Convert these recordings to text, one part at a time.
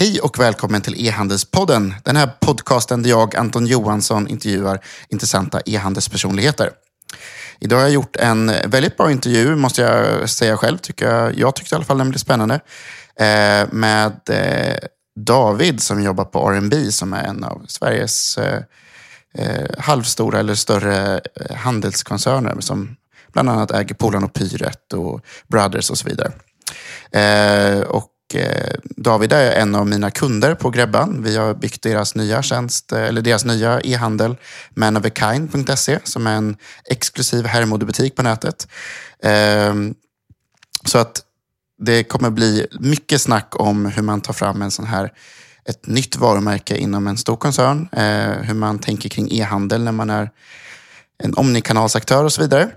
Hej och välkommen till E-handelspodden. Den här podcasten där jag, Anton Johansson, intervjuar intressanta e-handelspersonligheter. Idag har jag gjort en väldigt bra intervju, måste jag säga själv. Tycker jag, jag tyckte i alla fall den blev spännande. Eh, med eh, David som jobbar på R&B som är en av Sveriges eh, eh halvstora eller större eh, handelskoncerner som bland annat äger Polan och Pyret och Brothers och så vidare. Eh, och Eh, David är en av mina kunder på Grebban. Vi har byggt deras nya tjänst, eh, eller deras nya e-handel, manofakind.se, som är en exklusiv herrmodebutik på nätet. Ehm, så att det kommer bli mycket snack om hur man tar fram en sån här ett nytt varumärke inom en stor koncern. Eh, hur man tänker kring e-handel när man är en omnikanalsaktör och så vidare.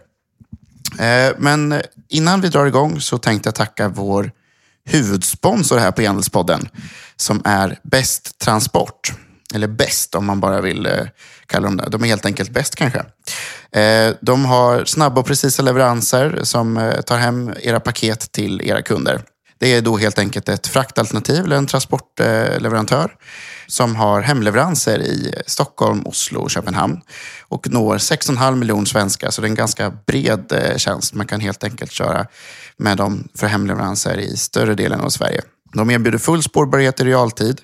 Men innan vi drar igång så tänkte jag tacka vår huvudsponsor här på e-handelspodden som är Bäst Transport. Eller bäst om man bara vill eh, kalla dem det. De är helt enkelt bäst kanske. Eh, de har snabba och precisa leveranser som eh, tar hem era paket till era kunder. Det är då helt enkelt ett fraktalternativ eller en transportleverantör som har hemleveranser i Stockholm, Oslo och Köpenhamn och når 6,5 miljoner svenskar. Så det är en ganska bred tjänst. Man kan helt enkelt köra med dem för hemleveranser i större delen av Sverige. De erbjuder full spårbarhet i realtid.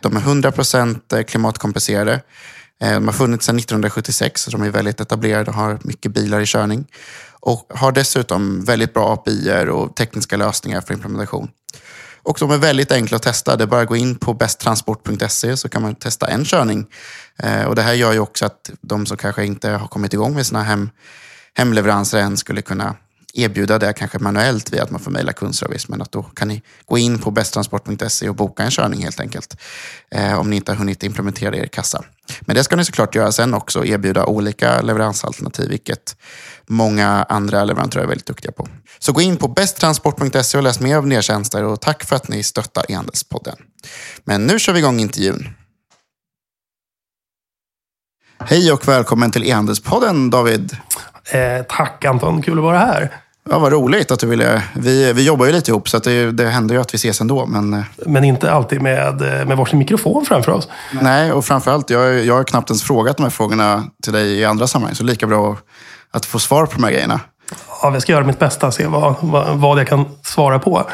De är 100% eh, klimatkompenserade. Eh, de har funnits sedan 1976, så de är väldigt etablerade och har mycket bilar i körning. Och har dessutom väldigt bra API och tekniska lösningar för implementation. Och de är väldigt enkla att testa. Det är bara att gå in på besttransport.se så kan man testa en körning. Eh, och det här gör ju också att de som kanske inte har kommit igång med sina hem, hemleveranser än skulle kunna erbjuda det kanske manuellt via att man får mejla kundservice. Men att då kan ni gå in på besttransport.se och boka en körning helt enkelt. Eh, om ni inte har hunnit implementera det i er kassa. Men det ska ni såklart göra sen också. Erbjuda olika leveransalternativ, vilket många andra leverantörer är väldigt duktiga på. Så gå in på besttransport.se och läs mer av nya tjänster och tack för att ni stöttar e-handelspodden. Men nu kör vi igång intervjun. Hej och välkommen till e-handelspodden David. Eh, tack Anton, kul att vara här. Ja, vad roligt att du ville. Vi, vi jobbar ju lite ihop så det, det händer ju att vi ses ändå. Men, eh, men inte alltid med, med varsin mikrofon framför oss. Nej, och framförallt, jag, jag har knappt ens frågat de här frågorna till dig i andra sammanhang. Så lika bra att få svar på de här grejerna. Ja, jag ska göra mitt bästa och se vad, vad, vad jag kan svara på.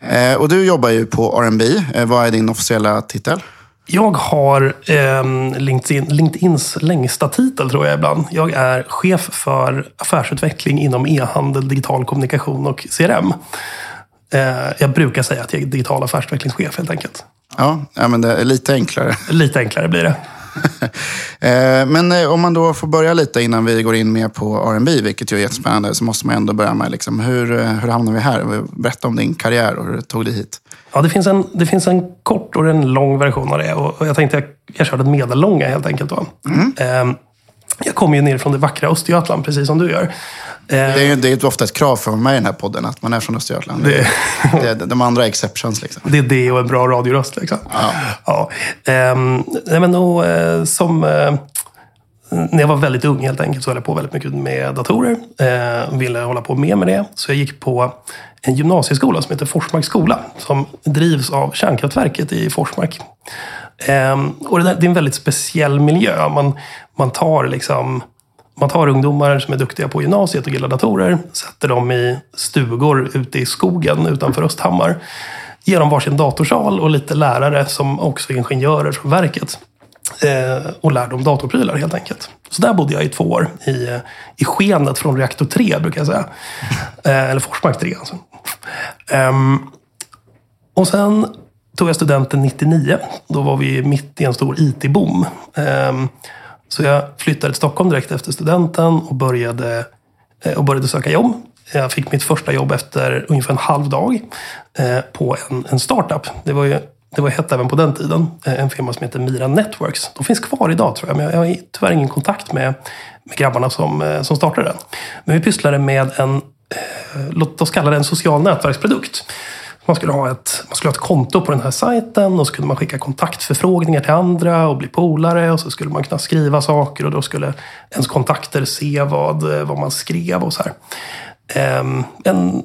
Eh, och du jobbar ju på R&B. Eh, vad är din officiella titel? Jag har eh, LinkedIn, LinkedIns längsta titel tror jag ibland. Jag är chef för affärsutveckling inom e-handel, digital kommunikation och CRM. Eh, jag brukar säga att jag är digital affärsutvecklingschef helt enkelt. Ja, ja men det är lite enklare. Lite enklare blir det. Eh, men eh, om man då får börja lite innan vi går in mer på R&B, vilket ju är jättespännande, så måste man ändå börja med liksom, hur, eh, hur hamnade vi här? Berätta om din karriär och hur du tog dig hit. Ja, det finns, en, det finns en kort och en lång version av det. Och jag tänkte jag, jag körde medellånga helt enkelt. Då. Mm. Ehm, jag kommer ju ner från det vackra Östergötland, precis som du gör. Det är ju det är ofta ett krav för mig i den här podden, att man är från Östergötland. Det, det är de andra exceptions. Liksom. Det är det och en bra radioröst. Liksom. Ja. Ja. Ehm, men då, eh, som, eh, när jag var väldigt ung helt enkelt så höll jag på väldigt mycket med datorer. Eh, ville hålla på mer med det. Så jag gick på en gymnasieskola som heter Forsmarks skola. Som drivs av kärnkraftverket i Forsmark. Eh, och det, där, det är en väldigt speciell miljö. Man, man tar liksom man tar ungdomar som är duktiga på gymnasiet och gillar datorer, sätter dem i stugor ute i skogen utanför Östhammar. Ger dem varsin datorsal och lite lärare som också är ingenjörer från verket. Eh, och lär dem datorprylar helt enkelt. Så där bodde jag i två år. I, i skenet från reaktor 3 brukar jag säga. Eh, eller Forsmark 3 alltså. Um, och sen tog jag studenten 99. Då var vi mitt i en stor IT-boom. Ehm, så jag flyttade till Stockholm direkt efter studenten och började, eh, och började söka jobb. Jag fick mitt första jobb efter ungefär en halv dag eh, på en, en startup. Det var ju det var hett även på den tiden. Eh, en firma som heter Mira Networks. De finns kvar idag tror jag, men jag har tyvärr ingen kontakt med, med grabbarna som, som startade den. Men vi pysslade med en, låt oss kalla det en social nätverksprodukt. Man skulle, ha ett, man skulle ha ett konto på den här sajten och så kunde man skicka kontaktförfrågningar till andra och bli polare. Och så skulle man kunna skriva saker och då skulle ens kontakter se vad, eh, vad man skrev och så här. Ehm, en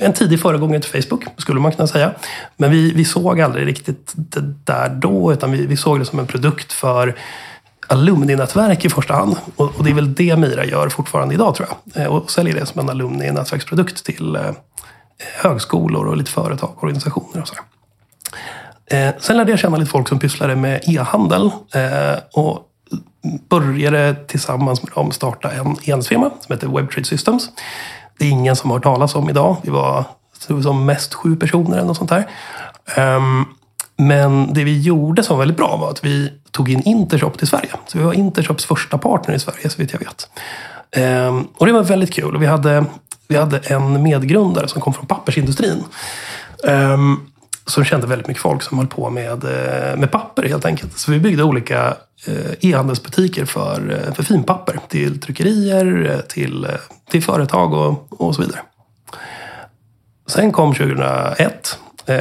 en tidig föregångare till Facebook, skulle man kunna säga. Men vi, vi såg aldrig riktigt det där då, utan vi, vi såg det som en produkt för alumninätverk i första hand. Och, och, det är väl det Mira gör fortfarande idag, tror jag. Eh, och säljer det som en alumni-nätverksprodukt till eh, högskolor och lite företag och organisationer. Och så. Eh, sen lärde jag känna lite folk som pysslade med e-handel. Eh, och började tillsammans med dem starta en e-handelsfirma som heter WebTrade Systems. Det är ingen som har hört talas om idag. Vi var som mest sju personer eller något sånt där. Um, men det vi gjorde som var väldigt bra var att vi tog in Intershop till Sverige. Så vi var Intershops första partner i Sverige, så vitt jag vet. Um, och det var väldigt kul. Och vi, hade, vi hade en medgrundare som kom från pappersindustrin. Um, som kände väldigt mycket folk som höll på med, eh, med papper helt enkelt. Så vi byggde olika eh, e-handelsbutiker för, eh, för finpapper. Till tryckerier, till, till företag och, och så vidare. Sen kom 2001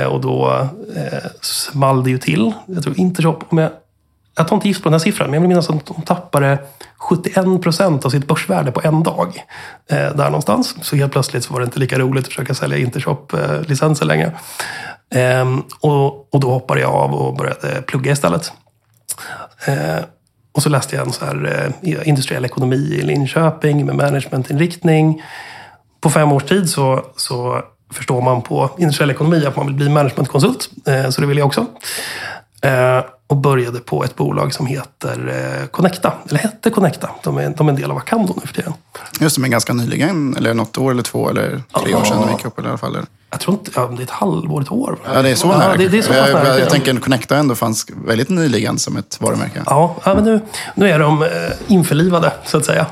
och då small det ju till. Jag tror Intershop, om jag, jag tar inte gift på den här siffran, men jag vill minnas att de tappade 71 procent av sitt börsvärde på en dag. Eh, där någonstans. Så helt plötsligt så var det inte lika roligt att försöka sälja Intershop-licenser längre. Eh, och, och då hoppade jag av och började plugga istället. Eh, och så läste jag en så här, eh, industriell ekonomi i Linköping med managementinriktning. På fem års tid så, så förstår man på industriell ekonomi att man vill bli managementkonsult. Eh, så det vill jag också. Eh, och började på ett bolag som heter eh, Connecta. Eller hette Connecta. De är, de är en del av Acando nu för tiden. Just det, men ganska nyligen. Eller något år eller två eller tre år sedan de gick upp i alla fall. Jag tror inte, ja, det är ett halvår, ett år. Ja, det är så nära. det, det är så jag, jag, jag tänker Connecta ändå fanns väldigt nyligen som ett varumärke. Ja, ja men nu, nu är de eh, införlivade, så att säga.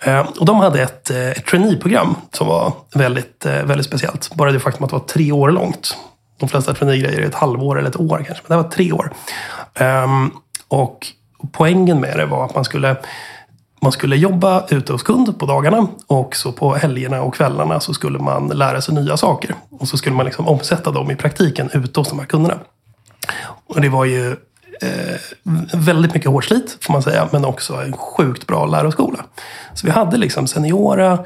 Eh, och de hade ett, ett traineeprogram som var väldigt, väldigt speciellt. Bara det faktum att det var tre år långt. De flesta traineegrejer är ett halvår eller ett år kanske, men det var tre år. Um, och poängen med det var att man skulle man skulle jobba ute hos kund på dagarna och så på helgerna och kvällarna så skulle man lära sig nya saker. Och så skulle man liksom omsätta dem i praktiken ute hos de här kunderna. Och det var ju eh, väldigt mycket hårt slit får man säga, men också en sjukt bra läroskola. Så vi hade liksom seniora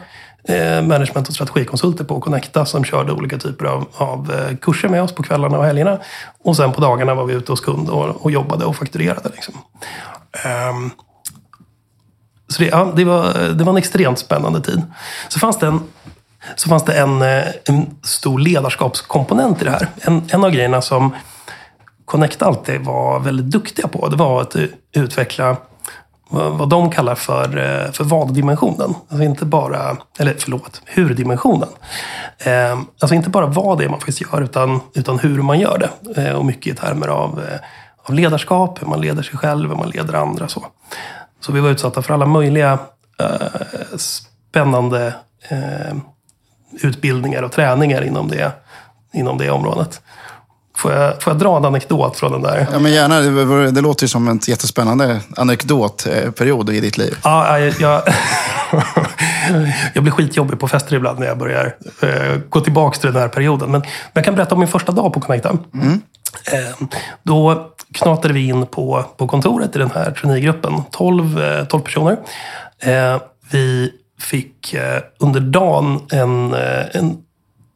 Eh, management och strategikonsulter på Connecta som körde olika typer av, av eh, kurser med oss på kvällarna och helgerna. Och sen på dagarna var vi ute hos kund och, och jobbade och fakturerade. Liksom. Um, så det, ja, det, var, det var en extremt spännande tid. Så fanns det en, så fanns det en, eh, en stor ledarskapskomponent i det här. En, en av grejerna som Connect alltid var väldigt duktiga på, det var att utveckla vad de kallar för, eh, för vad-dimensionen. Alltså inte bara, eller förlåt, hur-dimensionen. Ehm, alltså inte bara vad det är man faktiskt gör, utan, utan hur man gör det. Eh, och mycket i termer av, eh, av ledarskap, hur man leder sig själv, hur man leder andra. Så, så vi var utsatta för alla möjliga spännande utbildningar och träningar inom det, inom det området. Får jag, får jag dra en anekdot från den där? Ja, men gärna. Det, det låter ju som en jättespännande anekdotperiod i ditt liv. Ja, jag, jag, jag blir skitjobbig på fester ibland när jag börjar eh, gå tillbaka till den här perioden. Men, men jag kan berätta om min första dag på Connecta. Mm. Eh, då knatade vi in på, på kontoret i den här traineegruppen. 12, eh, 12 personer. Eh, vi fick under dagen en, en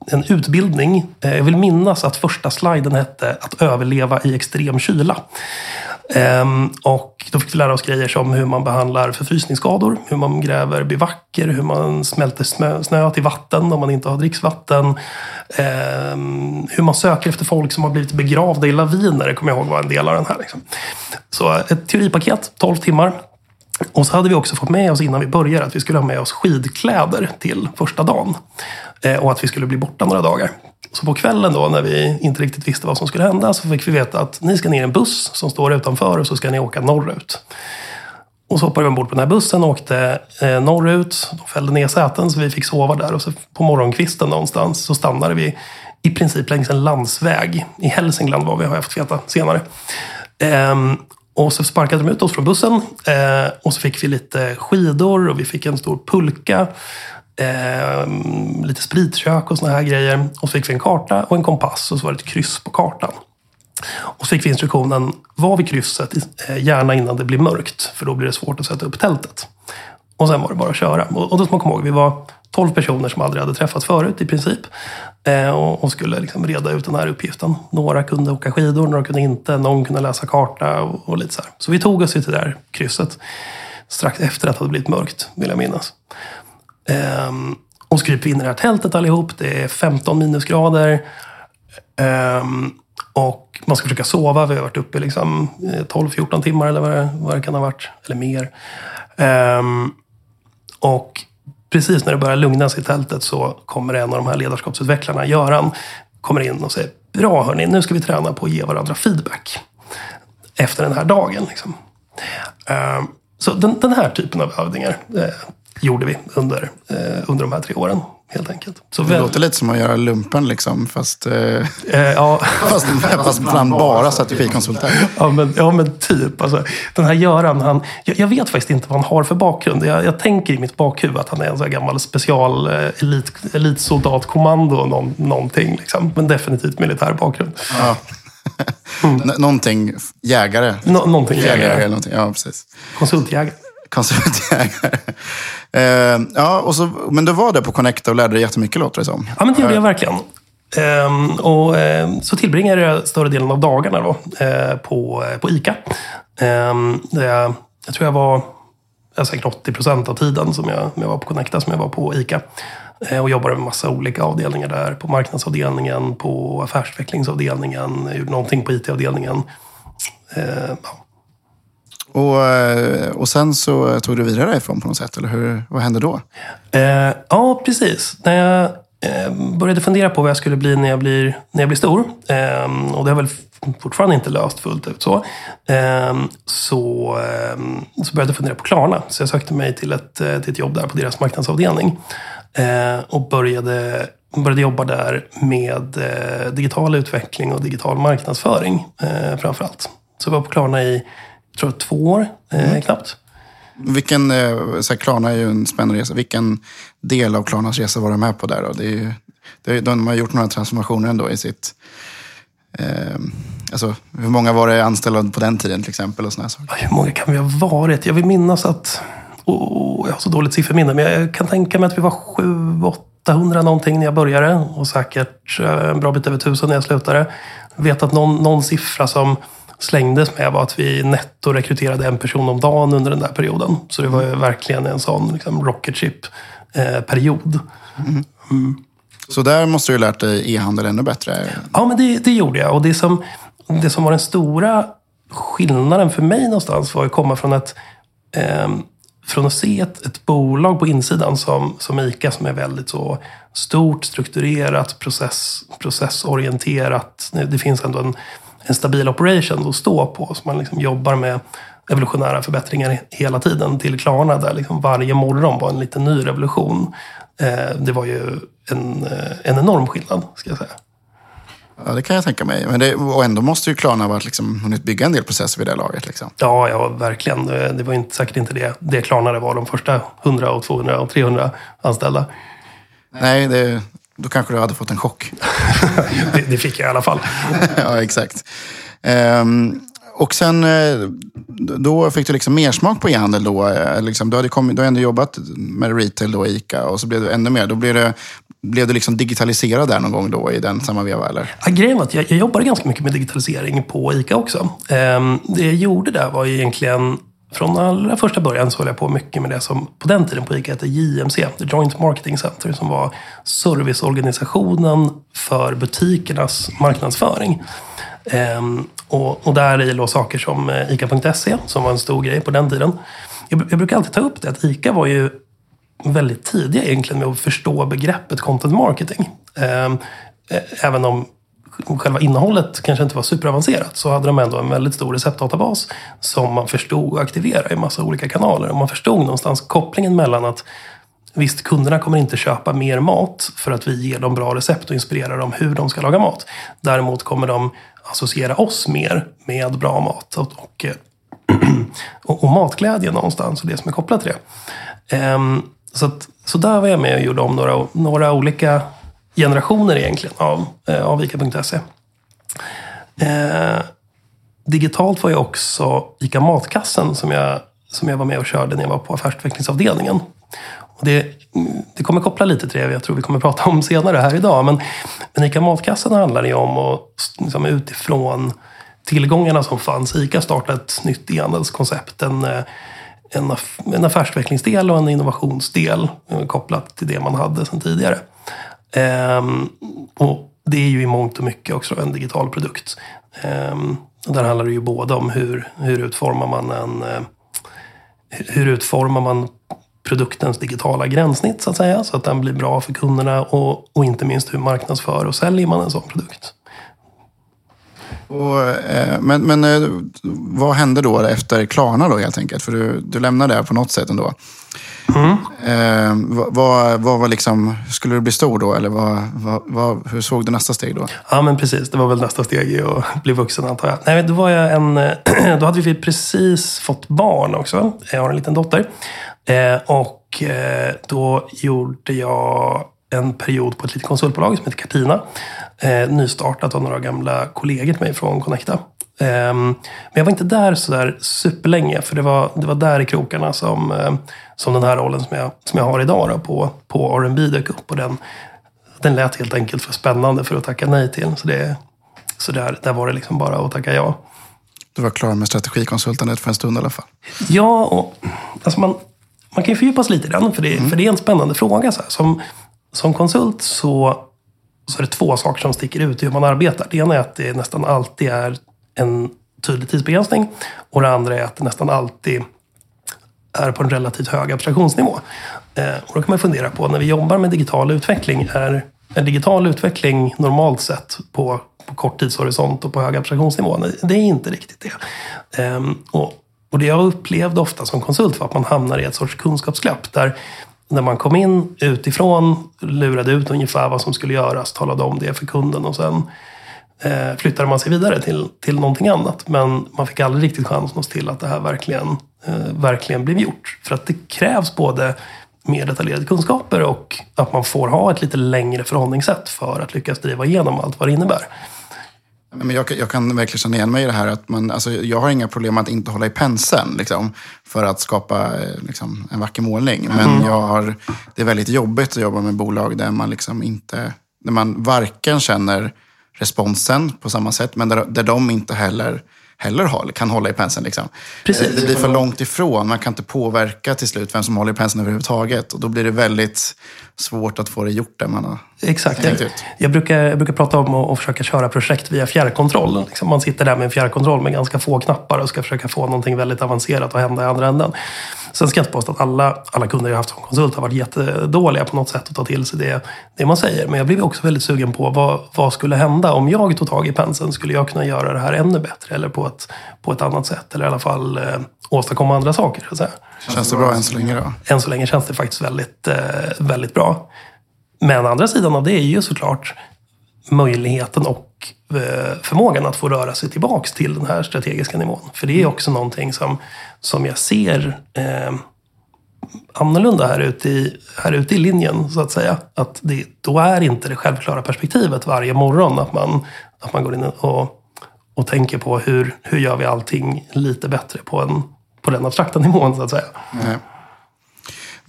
en utbildning. Eh, jag vill minnas att första sliden hette att överleva i extrem kyla. Ehm, och då fick vi lära oss grejer som hur man behandlar förfrysningsskador, hur man gräver bivacker, hur man smälter snö till vatten om man inte har dricksvatten. Ehm, hur man söker efter folk som har blivit begravda i laviner, det kommer jag ihåg var en del av den här. Liksom. Så ett teoripaket, 12 timmar. Och så hade vi också fått med oss innan vi började att vi skulle ha med oss skidkläder till första dagen. Eh, och att vi skulle bli borta några dagar. Så på kvällen då när vi inte riktigt visste vad som skulle hända så fick vi veta att ni ska ner i en buss som står utanför och så ska ni åka norrut. Och så hoppade vi ombord på den här bussen och åkte eh, norrut. De fällde ner säten så vi fick sova där. Och så på morgonkvisten någonstans så stannade vi i princip längs en landsväg. I Hälsingland var vi, har jag fått veta senare. Ehm, och så sparkade de ut oss från bussen. Eh, och så fick vi lite skidor och vi fick en stor pulka. Eh, lite spritkök och såna här grejer. Och så fick vi en karta och en kompass och så var det ett kryss på kartan. Och så fick vi instruktionen, var vid krysset, eh, gärna innan det blir mörkt. För då blir det svårt att sätta upp tältet. Och sen var det bara att köra. Och, och då ska man komma ihåg, vi var 12 personer som aldrig hade träffats förut i princip. Eh, och, och, skulle liksom reda ut den här uppgiften. Några kunde åka skidor, några kunde inte. Någon kunde läsa karta och, och lite så här. Så vi tog oss till det där krysset. Strax efter att det hade blivit mörkt, vill jag minnas. Um, och så kryper vi in i det här tältet allihop. Det är 15 minusgrader. Um, och man ska försöka sova. Vi har varit uppe liksom eh, 12-14 timmar eller vad det, vad det, kan ha varit. Eller mer. Um, och precis när det börjar lugna sig i tältet så kommer en av de här ledarskapsutvecklarna, Göran, kommer in och säger Bra hörni, nu ska vi träna på att ge varandra feedback. Efter den här dagen. Liksom. Um, så den, den, här typen av övningar eh, gjorde vi under, eh, under de här tre åren helt enkelt. Så det väl... låter lite som att göra lumpen, liksom, fast, eh, eh, ja. fast, fast bland bara strategikonsulter. Ja men, ja, men typ. Alltså, den här Göran, han, jag, jag, vet faktiskt inte vad han har för bakgrund. Jag, jag tänker i mitt bakhuvud att han är en sån gammal special eh, elit, elitsoldatkommando någon, någonting. Liksom. Men definitivt militär bakgrund. Ja. Mm. någonting jägare. Nå någonting jägare. jägare någonting. Ja, precis. Konsultjägare konsultjägare. Eh, ja, och så, men du var där på Connecta och lärde dig jättemycket låter det som. Ja, men det gjorde jag verkligen. Um, och, um, så tillbringade jag större delen av dagarna då, uh, på, uh, på ICA. Um, jag, jag tror jag var jag säkert 80 procent av tiden som jag, jag var på Connecta som jag var på ICA. Uh, och jobbade med massa olika avdelningar där. På marknadsavdelningen, på affärsutvecklingsavdelningen, gjorde någonting på IT-avdelningen. Ja. Och, eh, och sen så tog du vidare därifrån på något sätt, eller hur, vad hände då? Eh, ja, precis. När jag eh, började fundera på vad jag skulle bli när jag blir, när jag blir stor, eh, och det har väl fortfarande inte löst fullt ut så, eh, så, eh, så började jag fundera på Klarna. Så jag sökte mig till ett, eh, till ett jobb där på deras marknadsavdelning. Eh, och började började jobba där med digital utveckling och digital marknadsföring eh, framför allt. Så jag var på Klarna i tror jag, två år eh, mm. knappt. Vilken, eh, så här, Klarna är ju en spännande resa. Vilken del av Klarnas resa var du med på där? Då? Det är ju, det är, de har gjort några transformationer ändå i sitt... Eh, alltså, hur många var det anställda på den tiden till exempel? Och saker? Hur många kan vi ha varit? Jag vill minnas att... Oh, jag har så dåligt sifferminne, men jag kan tänka mig att vi var sju, 800 någonting när jag började och säkert eh, en bra bit över tusen när jag slutade. Jag vet att någon, någon siffra som slängdes med var att vi netto rekryterade en person om dagen under den där perioden. Så det var ju verkligen en sån liksom, rocket ship-period. Eh, mm. Mm. Så där måste du ha lärt dig e-handel ännu bättre? Ja, men det, det gjorde jag. Och det som, det som var den stora skillnaden för mig någonstans var att komma från ett eh, från att se ett, ett bolag på insidan som, som ICA som är väldigt så stort, strukturerat, process, processorienterat. Det finns ändå en, en stabil operation att stå på. Så man liksom jobbar med evolutionära förbättringar hela tiden till Klarna där liksom varje morgon var en liten ny revolution. Eh, det var ju en, eh, en enorm skillnad, ska jag säga. Ja, det kan jag tänka mig. Men det, och ändå måste ju Klarna ha liksom, hunnit bygga en del processer vid det laget. Liksom. Ja, ja, verkligen. Det var inte, säkert inte det, det Klarna det var de första 100, och 200 och 300 anställda. Nej, det, då kanske du hade fått en chock. det, det, fick jag i alla fall. ja, exakt. Um, och sen eh, då fick du liksom mer smak på e-handel då. Eh, liksom, du, hade kommit, du hade ändå jobbat med retail då, ICA, och så blev det ännu mer. Då blev det, blev du liksom digitaliserad där någon gång då i den samma veva? Eller? Ja, grejen var att jag, jag jobbade ganska mycket med digitalisering på ICA också. Um, det jag gjorde där var egentligen från allra första början så höll jag på mycket med det som på den tiden på ICA hette JMC, The Joint Marketing Center, som var serviceorganisationen för butikernas marknadsföring. Ehm, och, och där i låg saker som eh, ICA.se, som var en stor grej på den tiden. Jag, jag brukar alltid ta upp det, att ICA var ju väldigt tidiga egentligen med att förstå begreppet content marketing. Ehm, även om själva innehållet kanske inte var superavancerat så hade de ändå en väldigt stor receptdatabas som man förstod att aktivera i massa olika kanaler. Och man förstod någonstans kopplingen mellan att Visst, kunderna kommer inte köpa mer mat för att vi ger dem bra recept och inspirerar dem hur de ska laga mat. Däremot kommer de associera oss mer med bra mat och, och, eh, och, och matglädje någonstans och det som är kopplat till det. Um, så, att, så där var jag med och gjorde om några, några olika generationer egentligen av, eh, av ICA.se. Eh, digitalt var jag också ICA Matkassen som jag, som jag var med och körde när jag var på affärsutvecklingsavdelningen. det, det kommer koppla lite till det jag tror vi kommer prata om senare här idag. Men, men ICA Matkassan handlar ju om att liksom, utifrån tillgångarna som fanns. ICA startade ett nytt e-handelskoncept. En, en, en affärsutvecklingsdel och en innovationsdel kopplat till det man hade sedan tidigare. Ehm, och det är ju i mångt och mycket också en digital produkt. Ehm, och där handlar det ju både om hur, hur utformar man en eh, hur utformar man produktens digitala gränssnitt så att säga. Så att den blir bra för kunderna och, och inte minst hur marknadsför och säljer man en sån produkt. Och, eh, men men eh, vad hände då efter Klarna då helt enkelt? För du, du lämnade det på något sätt ändå. Mm. Eh, vad, vad var liksom, skulle du bli stor då? Eller vad, vad, vad, hur såg du nästa steg då? Ja, men precis. Det var väl nästa steg i att bli vuxen antar jag. Nej, då, var jag en, då hade vi precis fått barn också. Jag har en liten dotter. Eh, och då gjorde jag en period på ett litet konsultbolag som heter Cartina. Eh, nystartat av några gamla kollegor till mig från Connecta. Eh, men jag var inte där sådär superlänge, för det var, det var där i krokarna som, eh, som den här rollen som jag, som jag har idag då, på, på R&B dök upp. Och den, den lät helt enkelt för spännande för att tacka nej till. Så, det, så där, där var det liksom bara att tacka ja. Du var klar med strategikonsultandet för en stund i alla fall. Ja, och alltså man, man kan ju fördjupa sig lite i den, för det, mm. för det är en spännande fråga. Så här. Som, som konsult så, så är det två saker som sticker ut i hur man arbetar. Det ena är att det nästan alltid är en tydlig tidsbegränsning. Och det andra är att det nästan alltid är på en relativt hög abstraktionsnivå. Eh, och då kan man fundera på, när vi jobbar med digital utveckling, är, en digital utveckling normalt sett på, på kort tidshorisont och på hög abstraktionsnivå? Nej, det är inte riktigt det. Ehm, och, och det jag upplevde ofta som konsult var att man hamnar i ett sorts kunskapsglapp där när man kom in utifrån, lurade ut ungefär vad som skulle göras, talade om det för kunden och sen eh, flyttade man sig vidare till, till någonting annat. Men man fick aldrig riktigt chansen att se till att det här verkligen, eh, verkligen blev gjort. För att det krävs både mer detaljerade kunskaper och att man får ha ett lite längre förhållningssätt för att lyckas driva igenom allt vad det innebär. Men jag, jag kan verkligen känna igen mig i det här. Att man, alltså, jag har inga problem att inte hålla i penseln liksom, för att skapa liksom, en vacker målning. Men mm. jag har, det är väldigt jobbigt att jobba med bolag där man, liksom inte, där man varken känner responsen på samma sätt, men där, där de inte heller heller kan hålla i penseln. Liksom. Precis. Det blir för långt ifrån. Man kan inte påverka till slut vem som håller i penseln överhuvudtaget. Och då blir det väldigt svårt att få det gjort där man har Exakt. Jag, jag, brukar, jag brukar prata om att, försöka köra projekt via fjärrkontroll. Liksom man sitter där med en fjärrkontroll med ganska få knappar och ska försöka få någonting väldigt avancerat att hända i andra änden. Sen ska jag inte påstå att alla, alla kunder jag haft som konsult har varit jättedåliga på något sätt att ta till sig det, det man säger. Men jag blev också väldigt sugen på vad, vad skulle hända om jag tog tag i penseln? Skulle jag kunna göra det här ännu bättre eller på ett, på ett annat sätt? Eller i alla fall eh, åstadkomma andra saker. Så Känns det bra än så länge då? Än så länge känns det faktiskt väldigt, eh, väldigt bra. Men andra sidan av det är ju såklart möjligheten och förmågan att få röra sig tillbaks till den här strategiska nivån. För det är också någonting som, som jag ser eh, annorlunda här ute, i, här ute i linjen, så att säga. Att det, då är inte det självklara perspektivet varje morgon att man, att man går in och, och tänker på hur, hur gör vi allting lite bättre på, en, på den abstrakta nivån, så att säga. Nej.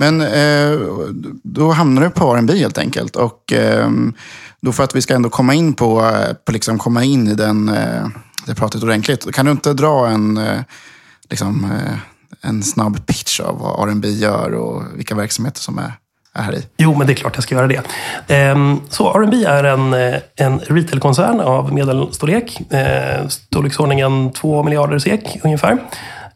Men eh, då hamnar du på R&B helt enkelt. Och eh, då för att vi ska ändå komma in på, eh, på liksom komma in i den, eh, det pratet ordentligt. Kan du inte dra en, eh, liksom, eh, en snabb pitch av vad R&B gör och vilka verksamheter som är här i? Jo, men det är klart jag ska göra det. Ehm, så R&B är en, eh, en retailkoncern av medelstorlek. Eh, storleksordningen 2 miljarder SEK ungefär.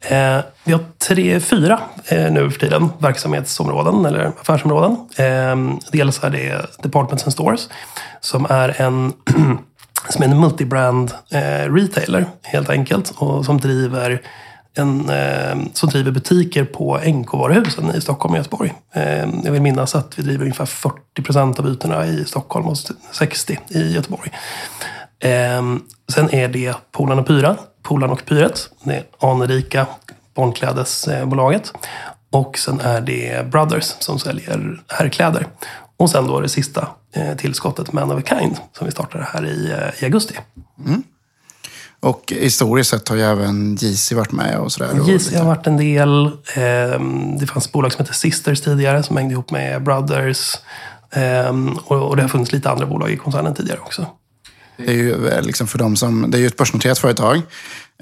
Eh, vi har tre, fyra eh, nu för tiden verksamhetsområden eller affärsområden. Eh, dels är det Departments and Stores som är en som är en multibrand eh, retailer helt enkelt och som driver en, eh, som driver butiker på NK-varuhusen i Stockholm och Göteborg. Eh, jag vill minnas att vi driver ungefär 40 procent av ytorna i Stockholm och 60 i Göteborg. Eh, sen är det Polarn och Pyra Polarn och Pyret. Det är anrika barnklädesbolaget. Och sen är det Brothers som säljer herrkläder. Och sen då det sista eh, tillskottet Man of a Kind som vi startade här i, eh, i augusti. Mm. Och historiskt sett har ju även JC varit med och sådär. JC har varit en del. Ehm, Det fanns ett bolag som hette Sisters tidigare som hängde ihop med Brothers. Ehm, Och och det har funnits lite andra bolag i koncernen tidigare också. Det är ju eh, liksom för de som, det är ju ett börsnoterat företag.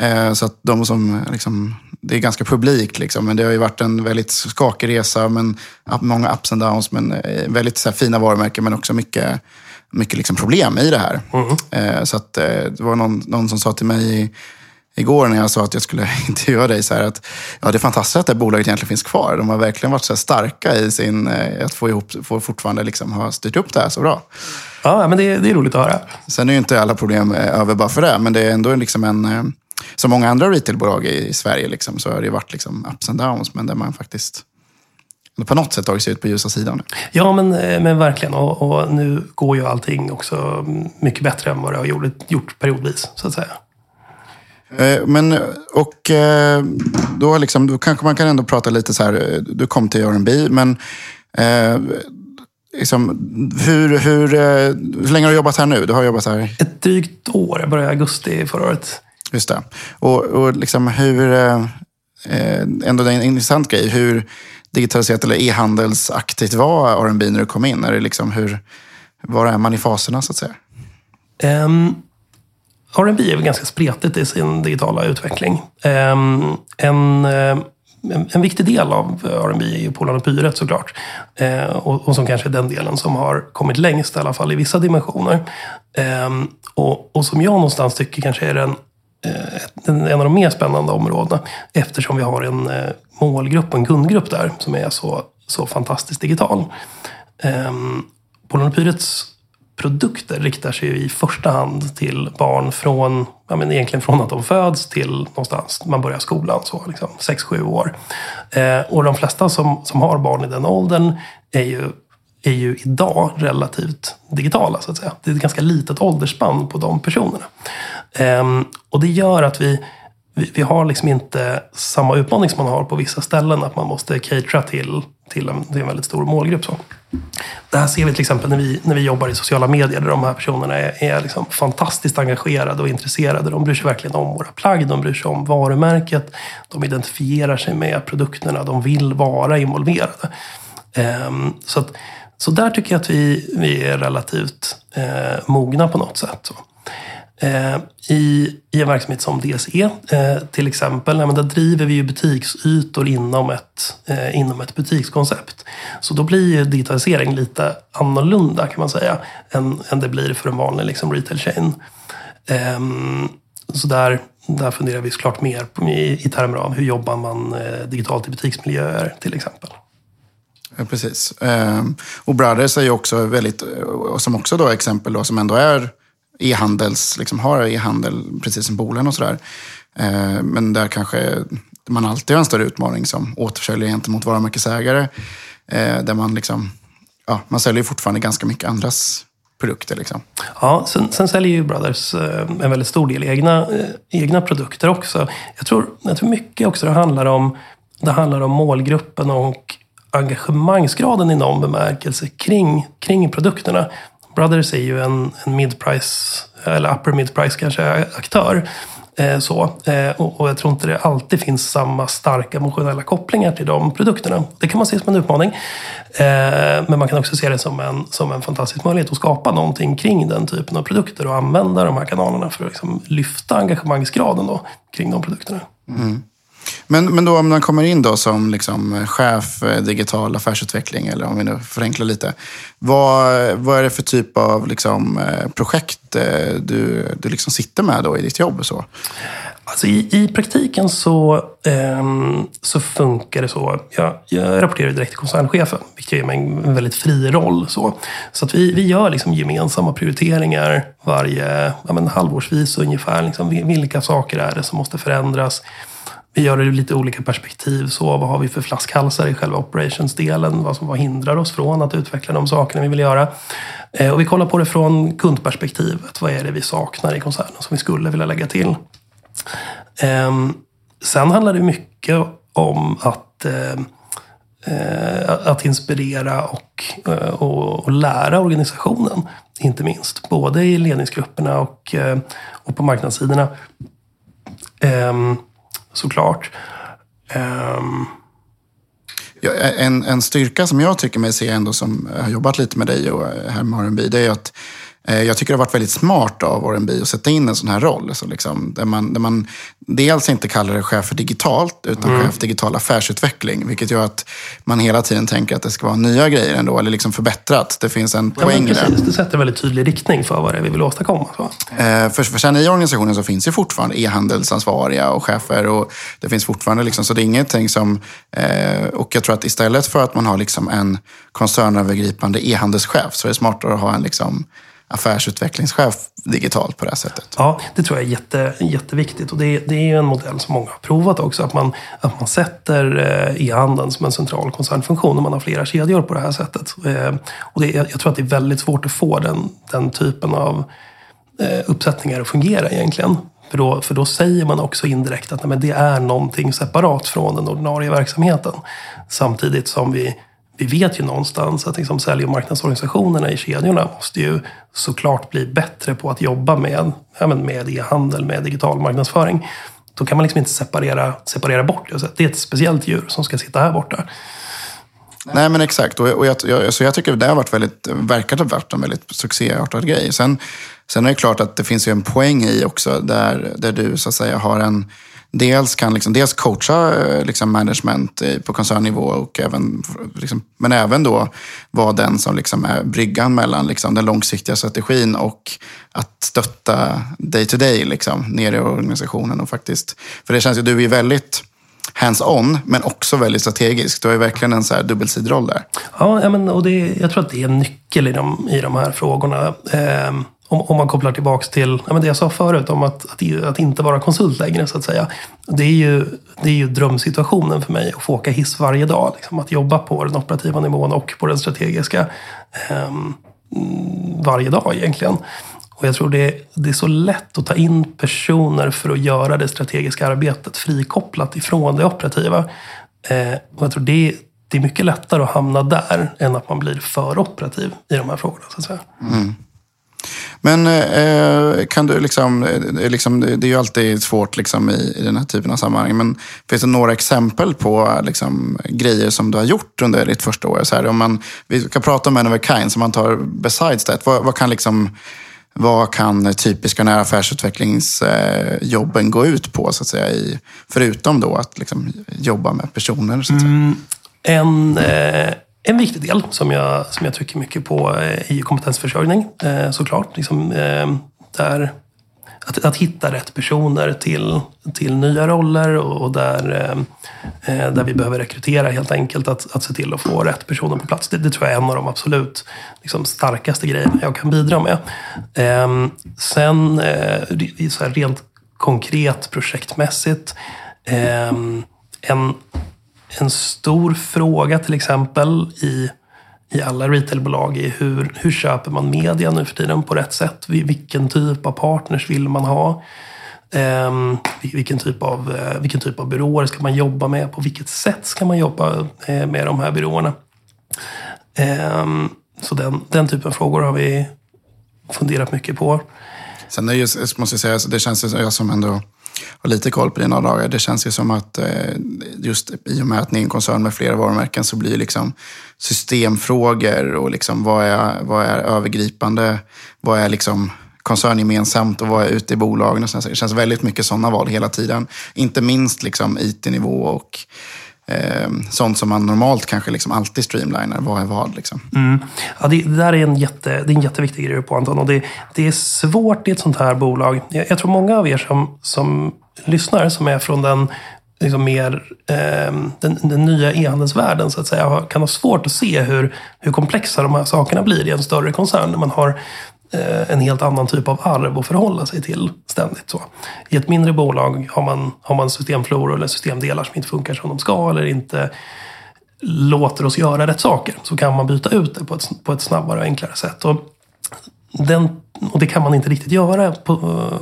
Eh, så att de som, liksom, det är ganska publikt liksom. Men det har ju varit en väldigt skakig resa. Men många ups and downs. Men eh, väldigt så här, fina varumärken men också mycket, mycket liksom, problem i det här. Eh, så att eh, det var någon, någon som sa till mig igår när jag sa att jag skulle intervjua dig så här att ja, det är fantastiskt att det här bolaget egentligen finns kvar. De har verkligen varit så starka i sin, eh, att få ihop, få fortfarande liksom ha styrt upp det här så bra. Ja, men det, det är roligt att höra. Sen är ju inte alla problem eh, över bara för det, men det är ändå liksom en... eh, Som många andra retailbolag i Sverige liksom, så har det varit liksom ups and downs, men där man faktiskt på något sätt tagit sig ut på ljusa sidan. Ja, men, men verkligen. Och, och nu går ju allting också mycket bättre än vad det har gjort, gjort periodvis, så att säga. Eh, Men, och eh, då, liksom, då kanske man kan ändå prata lite så här, eh, du kom till R&B men eh, liksom, hur, hur, hur länge har du jobbat här nu? Du har jobbat här Ett drygt år. Jag började i augusti förra året. Just det. Och, och liksom hur, eh, ändå det är en intressant grej, hur digitaliserat eller e-handelsaktigt var R&B när du kom in? Är det liksom hur, var är man i faserna så att säga? Um, R&B är väl ganska spretigt i sin digitala utveckling. Ehm, eh, en, en, viktig del av R&B är ju Polarn och Pyret såklart. Eh, och, och som kanske är den delen som har kommit längst, i alla fall i vissa dimensioner. Ehm, och, och som jag någonstans tycker kanske är den, eh, en, av de mer spännande områdena. Eftersom vi har en målgrupp målgrupp, en kundgrupp där, som är så, så fantastiskt digital. Ehm, Polarn och Pyrets produkter riktar sig i första hand till barn från, ja men egentligen från att de föds till någonstans man börjar skolan, så liksom 6-7 år. Eh, och de flesta som, som har barn i den åldern är ju, är ju idag relativt digitala, så att säga. Det är ett ganska litet åldersspann på de personerna. Eh, och det gör att vi, vi, vi har liksom inte samma utmaning som man har på vissa ställen, att man måste catera till, till, en, till en väldigt stor målgrupp. Så. Det här ser vi till exempel när vi, när vi jobbar i sociala medier där de här personerna är, är liksom fantastiskt engagerade och intresserade. De bryr sig verkligen om våra plagg, de bryr sig om varumärket. De identifierar sig med produkterna, de vill vara involverade. Ehm, så, att, så där tycker jag att vi, vi är relativt eh, mogna på något sätt. Eh, i, I en verksamhet som DSE eh, till exempel, men där driver vi ju butiksytor inom ett, eh, inom ett butikskoncept. Så då blir ju digitalisering lite annorlunda kan man säga än, än det blir för en vanlig liksom, retail chain. Ehm, så där, där funderar vi såklart mer på, i, i termer av hur jobbar man eh, digitalt i butiksmiljöer till exempel. Ja, precis. Ehm, och Brothers är ju också väldigt, som också då exempel då, som ändå är e-handels, liksom har e-handel precis som Bolen och sådär. Ehm, men där kanske man alltid har en större utmaning som återförsäljare gentemot varumärkesägare. Eh, där man liksom, ja, man säljer ju fortfarande ganska mycket andras produkter liksom. Ja, sen, sen säljer ju Brothers eh, en väldigt stor del egna, eh, egna produkter också. Jag tror, jag tror mycket också det handlar om, det handlar om målgruppen och engagemangsgraden i någon bemärkelse kring, kring produkterna. Brothers är ju en, en mid-price, eller upper mid-price kanske, aktör. Eh, så. Eh, och, och jag tror inte det alltid finns samma starka emotionella kopplingar till de produkterna. Det kan man se som en utmaning. Eh, men man kan också se det som en, som en fantastisk möjlighet att skapa någonting kring den typen av produkter och använda de här kanalerna för att liksom lyfta engagemangsgraden då, kring de produkterna. Mm. Men, men då om man kommer in då som liksom chef eh, digital affärsutveckling, eller om vi nu förenklar lite. Vad, vad är det för typ av liksom, eh, projekt eh, du, du liksom sitter med då i ditt jobb? Så? Alltså i, I praktiken så, ehm, så funkar det så. Jag, jag rapporterar direkt till koncernchefen, vilket ger mig en väldigt fri roll. Så, så att vi, vi gör liksom gemensamma prioriteringar varje ja, men halvårsvis ungefär. Liksom, vilka saker är det som måste förändras? Vi gör det ur lite olika perspektiv. Så vad har vi för flaskhalsar i själva operationsdelen? Vad som vad hindrar oss från att utveckla de sakerna vi vill göra? Eh, och vi kollar på det från kundperspektivet. Vad är det vi saknar i koncernen som vi skulle vilja lägga till? Eh, sen handlar det mycket om att, eh, eh att inspirera och, eh, och, och, lära organisationen. Inte minst. Både i ledningsgrupperna och, eh, och på marknadssidorna. Ehm, Såklart. Um, ja, en, en styrka som jag tycker mig se ändå som har jobbat lite med dig och eh, här med R&B, det är att jag tycker det har varit väldigt smart av R&B att sätta in en sån här roll. Så liksom, där, man, där man dels inte kallar det chef för digitalt, utan mm. chef för digital affärsutveckling. Vilket gör att man hela tiden tänker att det ska vara nya grejer ändå, eller liksom förbättrat. Det finns en poäng ja, i det. Sätter en väldigt tydlig riktning för vad det är vi vill åstadkomma. Så. Eh, för, för sen i organisationen så finns det fortfarande e-handelsansvariga och chefer. Och det finns fortfarande, liksom, så det är ingenting som... Eh, och jag tror att istället för att man har liksom en koncernövergripande e-handelschef så är det smartare att ha en liksom, affärsutvecklingschef digitalt på det här sättet. Ja, det tror jag är jätte, jätteviktigt. Och det, det är ju en modell som många har provat också. Att man, att man sätter eh, e-handeln som en central koncernfunktion när man har flera kedjor på det här sättet. Eh, och det, jag tror att det är väldigt svårt att få den, den typen av eh, uppsättningar att fungera egentligen. För då, för då säger man också indirekt att nej, men det är någonting separat från den ordinarie verksamheten. Samtidigt som vi vi vet ju någonstans att liksom sälj och marknadsorganisationerna i kedjorna måste ju såklart bli bättre på att jobba med, ja, med e-handel, med digital marknadsföring. Då kan man liksom inte separera, separera bort det. Det är ett speciellt djur som ska sitta här borta. Nej men exakt, och, och jag, jag, så jag tycker det har varit väldigt, verkar ha varit en väldigt succéartad grej. Sen, sen är det klart att det finns ju en poäng i också där, där du så att säga har en dels kan liksom, dels coacha eh, liksom management eh, på koncernnivå, och även, liksom, men även då vara den som liksom är bryggan mellan liksom, den långsiktiga strategin och att stötta day to day liksom, nere i organisationen. Och faktiskt, för det känns ju, du är väldigt hands-on, men också väldigt strategisk. Du har ju verkligen en så här dubbelsidig roll där. Ja, men, och det, jag tror att det är en nyckel i de, i de här frågorna. Eh, om, om man kopplar tillbaks till ja, men det jag sa förut om att, att, att, inte vara konsult längre så att säga. Det är ju, det är ju drömsituationen för mig att få åka hiss varje dag. Liksom, att jobba på den operativa nivån och på den strategiska eh, varje dag egentligen. Och jag tror det, det är så lätt att ta in personer för att göra det strategiska arbetet frikopplat ifrån det operativa. Eh, och jag tror det, det är mycket lättare att hamna där än att man blir för operativ i de här frågorna. Så att säga. Mm. Men eh, eh, kan du liksom, eh, eh, liksom, det är ju alltid svårt liksom, i, i den här typen av sammanhang. Men finns det några exempel på liksom, grejer som du har gjort under ditt första år? Så här, om man, vi ska prata om en of a kind, så man tar besides that. Vad, vad kan liksom, vad kan typiska nära affärsutvecklingsjobben gå ut på, så att säga, i, förutom då att liksom, jobba med personer? Så att säga? Mm, en, eh, en viktig del som jag, som jag trycker mycket på eh, är ju kompetensförsörjning eh, såklart. Liksom, eh, där, att, att hitta rätt personer till, till nya roller och, där, eh, där vi behöver rekrytera helt enkelt. Att, att se till att få rätt personer på plats. Det, det tror jag är en av de absolut liksom, starkaste grejerna jag kan bidra med. sen så här, rent konkret projektmässigt. en en stor fråga till exempel i, i alla retailbolag är hur, hur köper man media nu för tiden på rätt sätt? Vilken typ av partners vill man ha? Eh, vilken, typ av, eh, vilken typ av byråer ska man jobba med? På vilket sätt ska man jobba eh, med de här byråerna? Ehm, så den, den typen av frågor har vi funderat mycket på. Sen är just, måste jag säga, det känns som jag som ändå har lite koll på dina dagar. Det känns ju som att eh, just i och med att ni är en koncern med flera varumärken så blir liksom systemfrågor och liksom vad, är, vad är övergripande, vad är liksom koncerngemensamt och vad är ute i bolagen. Och det känns väldigt mycket sådana val hela tiden. Inte minst liksom IT-nivå och eh, sånt som man normalt kanske liksom alltid streamlinar. Vad är vad? Liksom. Mm. Ja, det, det, där är en, jätte, det är en jätteviktig grej på Anton. Och det, det är svårt i ett sånt här bolag. Jag, jag tror många av er som, som lyssnar, som är från den liksom mer eh, den, den, nya e-handelsvärlden så att säga, kan ha svårt att se hur, hur komplexa de här sakerna blir i en större koncern. Där man har Eh, en helt annan typ av arv att förhålla sig till ständigt. Så. I ett mindre bolag har man, har man systemfloror eller systemdelar som inte funkar som de ska eller inte låter oss göra rätt saker. Så kan man byta ut det på ett, på ett snabbare och enklare sätt. Och den, och det kan man inte riktigt göra på,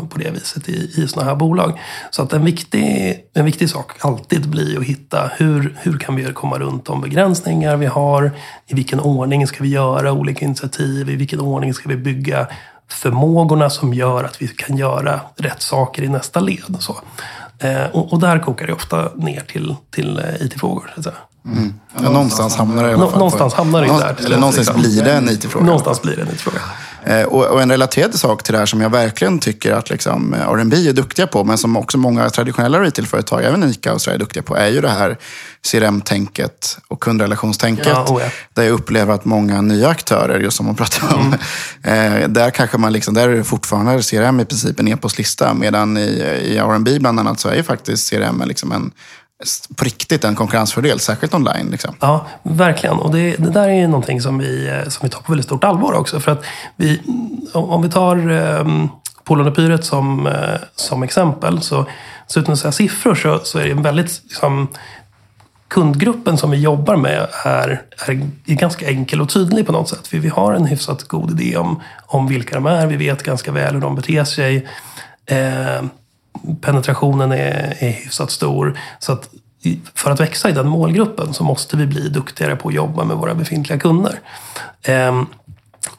på det viset i, i sådana här bolag. Så att en viktig, en viktig sak alltid blir att hitta hur, hur kan vi komma runt de begränsningar vi har? I vilken ordning ska vi göra olika initiativ? I vilken ordning ska vi bygga förmågorna som gör att vi kan göra rätt saker i nästa led? Så. Eh, och, och, där kokar det ofta ner till, till eh, IT-frågor. Mm. Ja, någonstans hamnar det i alla fall. Någonstans hamnar det där. Eller någonstans liksom. blir det en IT-fråga. Någonstans blir det en IT-fråga. Eh, och, en relaterad sak till det här som jag verkligen tycker att liksom, eh, R&B är duktiga på, men som också många traditionella retailföretag, även ICA och så är duktiga på, är ju det här CRM-tänket och kundrelationstänket. Ja, oh ja. Där jag upplever att många nya aktörer, just som man pratar om, mm. eh, där kanske man liksom, där är det fortfarande CRM i princip en e-postlista, medan i, i R&B bland annat så är ju faktiskt CRM liksom en på riktigt en konkurrensfördel, särskilt online. Liksom. Ja, verkligen. Och det, det, där är ju någonting som vi, eh, som vi tar på väldigt stort allvar också. För att vi, om vi tar ehm, um, Polonepyret som, eh, som exempel, så, så utan att säga siffror så, så är det en väldigt liksom, kundgruppen som vi jobbar med är, är, ganska enkel och tydlig på något sätt. För vi har en hyfsat god idé om, om vilka de är. Vi vet ganska väl hur de beter sig. Eh, penetrationen är, är hyfsat stor. Så att för att växa i den målgruppen så måste vi bli duktigare på att jobba med våra befintliga kunder. Ehm,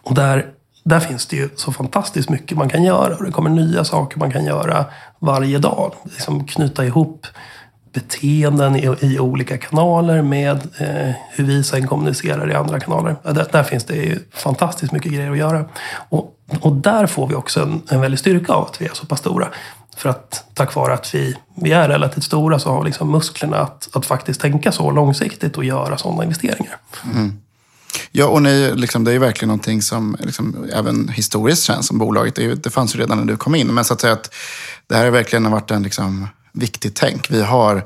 och där, där finns det ju så fantastiskt mycket man kan göra. Och det kommer nya saker man kan göra varje dag. Liksom knyta ihop beteenden i, i olika kanaler med eh, hur vi sen kommunicerar i andra kanaler. Där, där, finns det ju fantastiskt mycket grejer att göra. Och, och där får vi också en, en väldig styrka av att vi är så pass stora. För att tack vare att vi, vi är relativt stora så har vi liksom musklerna att, att faktiskt tänka så långsiktigt och göra sådana investeringar. Mm. Ja, och ni, liksom, det är ju verkligen någonting som liksom, även historiskt känns som bolaget. Det, det fanns ju redan när du kom in. Men så att säga att det här har verkligen varit en liksom, viktig tänk. Vi har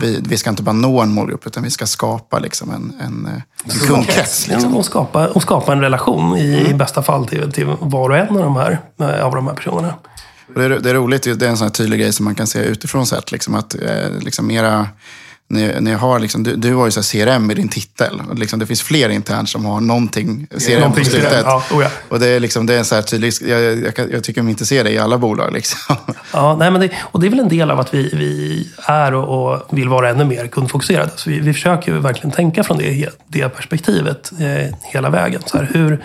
vi, vi ska inte bara nå en målgrupp, utan vi ska skapa liksom en, en, en kundkrets. Liksom. Och, skapa, och skapa en relation i, mm. i bästa fall till, till var och en av de här, av de här personerna. Det är, det är roligt, det är en sån tydlig grej som man kan se utifrån sett. Liksom att eh, liksom era, ni, ni har liksom, du, du har ju så CRM i din titel. Och liksom, det finns fler internt som har någonting CRM någonting på slutet. Ja, oh ja. Och det är, liksom, det är så här tydligt, jag, jag, jag, tycker mig inte se det i alla bolag. Liksom. Ja, nej, men det, och det är väl en del av att vi, vi är och, och vill vara ännu mer kundfokuserade. Så vi, vi försöker verkligen tänka från det, det perspektivet eh, hela vägen. Så här, hur,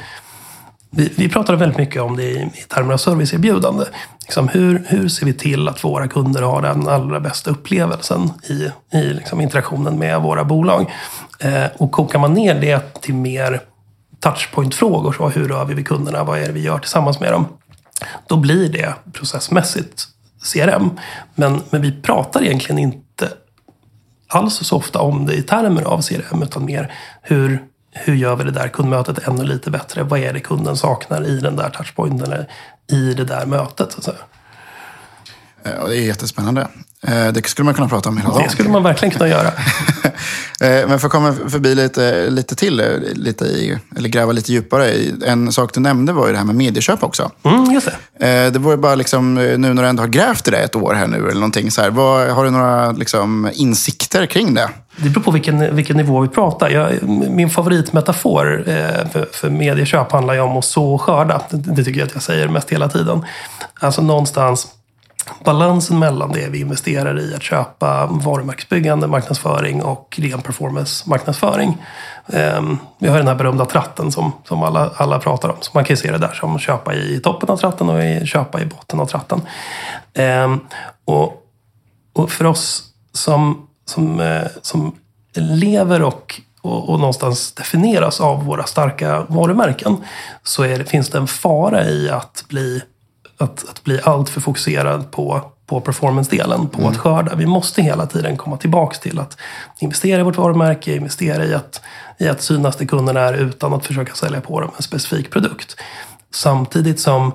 vi, vi pratar väldigt mycket om det i, i termer av serviceerbjudande. Liksom hur, hur ser vi till att våra kunder har den allra bästa upplevelsen i, i liksom interaktionen med våra bolag? Eh, och kokar man ner det till mer touchpoint-frågor, så hur rör vi vid kunderna? Vad är det vi gör tillsammans med dem? Då blir det processmässigt CRM. Men, men vi pratar egentligen inte alls så ofta om det i termer av CRM, utan mer hur, hur gör vi det där kundmötet ännu lite bättre? Vad är det kunden saknar i den där touchpointen eller i det där mötet? Så att säga. Det är jättespännande. Eh, det skulle man kunna prata om hela dagen. Det skulle man verkligen kunna göra. Eh, men för att komma förbi lite, lite till, eh, lite i, eller gräva lite djupare. En sak du nämnde var ju det här med medieköp också. Mm, just det. Det var ju bara liksom, nu när du ändå har grävt i det ett år här nu, eller någonting så här, vad, har du några liksom, insikter kring det? Det beror på vilken, vilken nivå vi pratar. Jag, min favoritmetafor eh, för, för medieköp handlar ju om att så och skörda. Det, tycker jag att jag säger mest hela tiden. Alltså någonstans balansen mellan det vi investerar i att köpa varumärkesbyggande marknadsföring och ren performance marknadsföring. Ehm, vi har den här berömda tratten som, som alla, alla pratar om. Så man kan ju se det där som köpa i toppen av tratten och köpa i botten av tratten. Ehm, och, och för oss som, som, eh, som lever och och, och någonstans definieras av våra starka varumärken så är finns det en fara i att bli att, att bli alltför fokuserad på, på performance-delen, på mm. att skörda. Vi måste hela tiden komma tillbaks till att investera i vårt varumärke, investera i att, i att synas det kunderna är utan att försöka sälja på dem en specifik produkt. Samtidigt som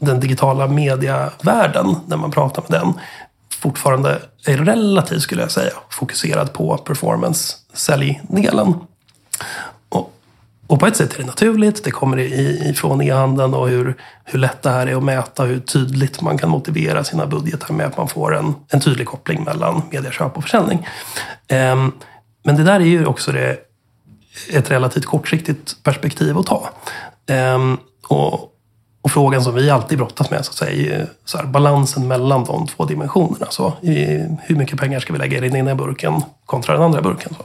den digitala mediavärlden, när man pratar med den, fortfarande är relativt, skulle jag säga, fokuserad på performance-säljdelen. Och på ett sätt är det naturligt. Det kommer ifrån e-handeln och hur, hur lätt det här är att mäta. Hur tydligt man kan motivera sina budgetar med att man får en, en tydlig koppling mellan medieköp och försäljning. Um, men det där är ju också det, ett relativt kortsiktigt perspektiv att ta. Um, och, och frågan som vi alltid brottas med så att säga, är eh, så här, balansen mellan de två dimensionerna. Så, i, hur mycket pengar ska vi lägga i den ena burken kontra den andra burken? Så.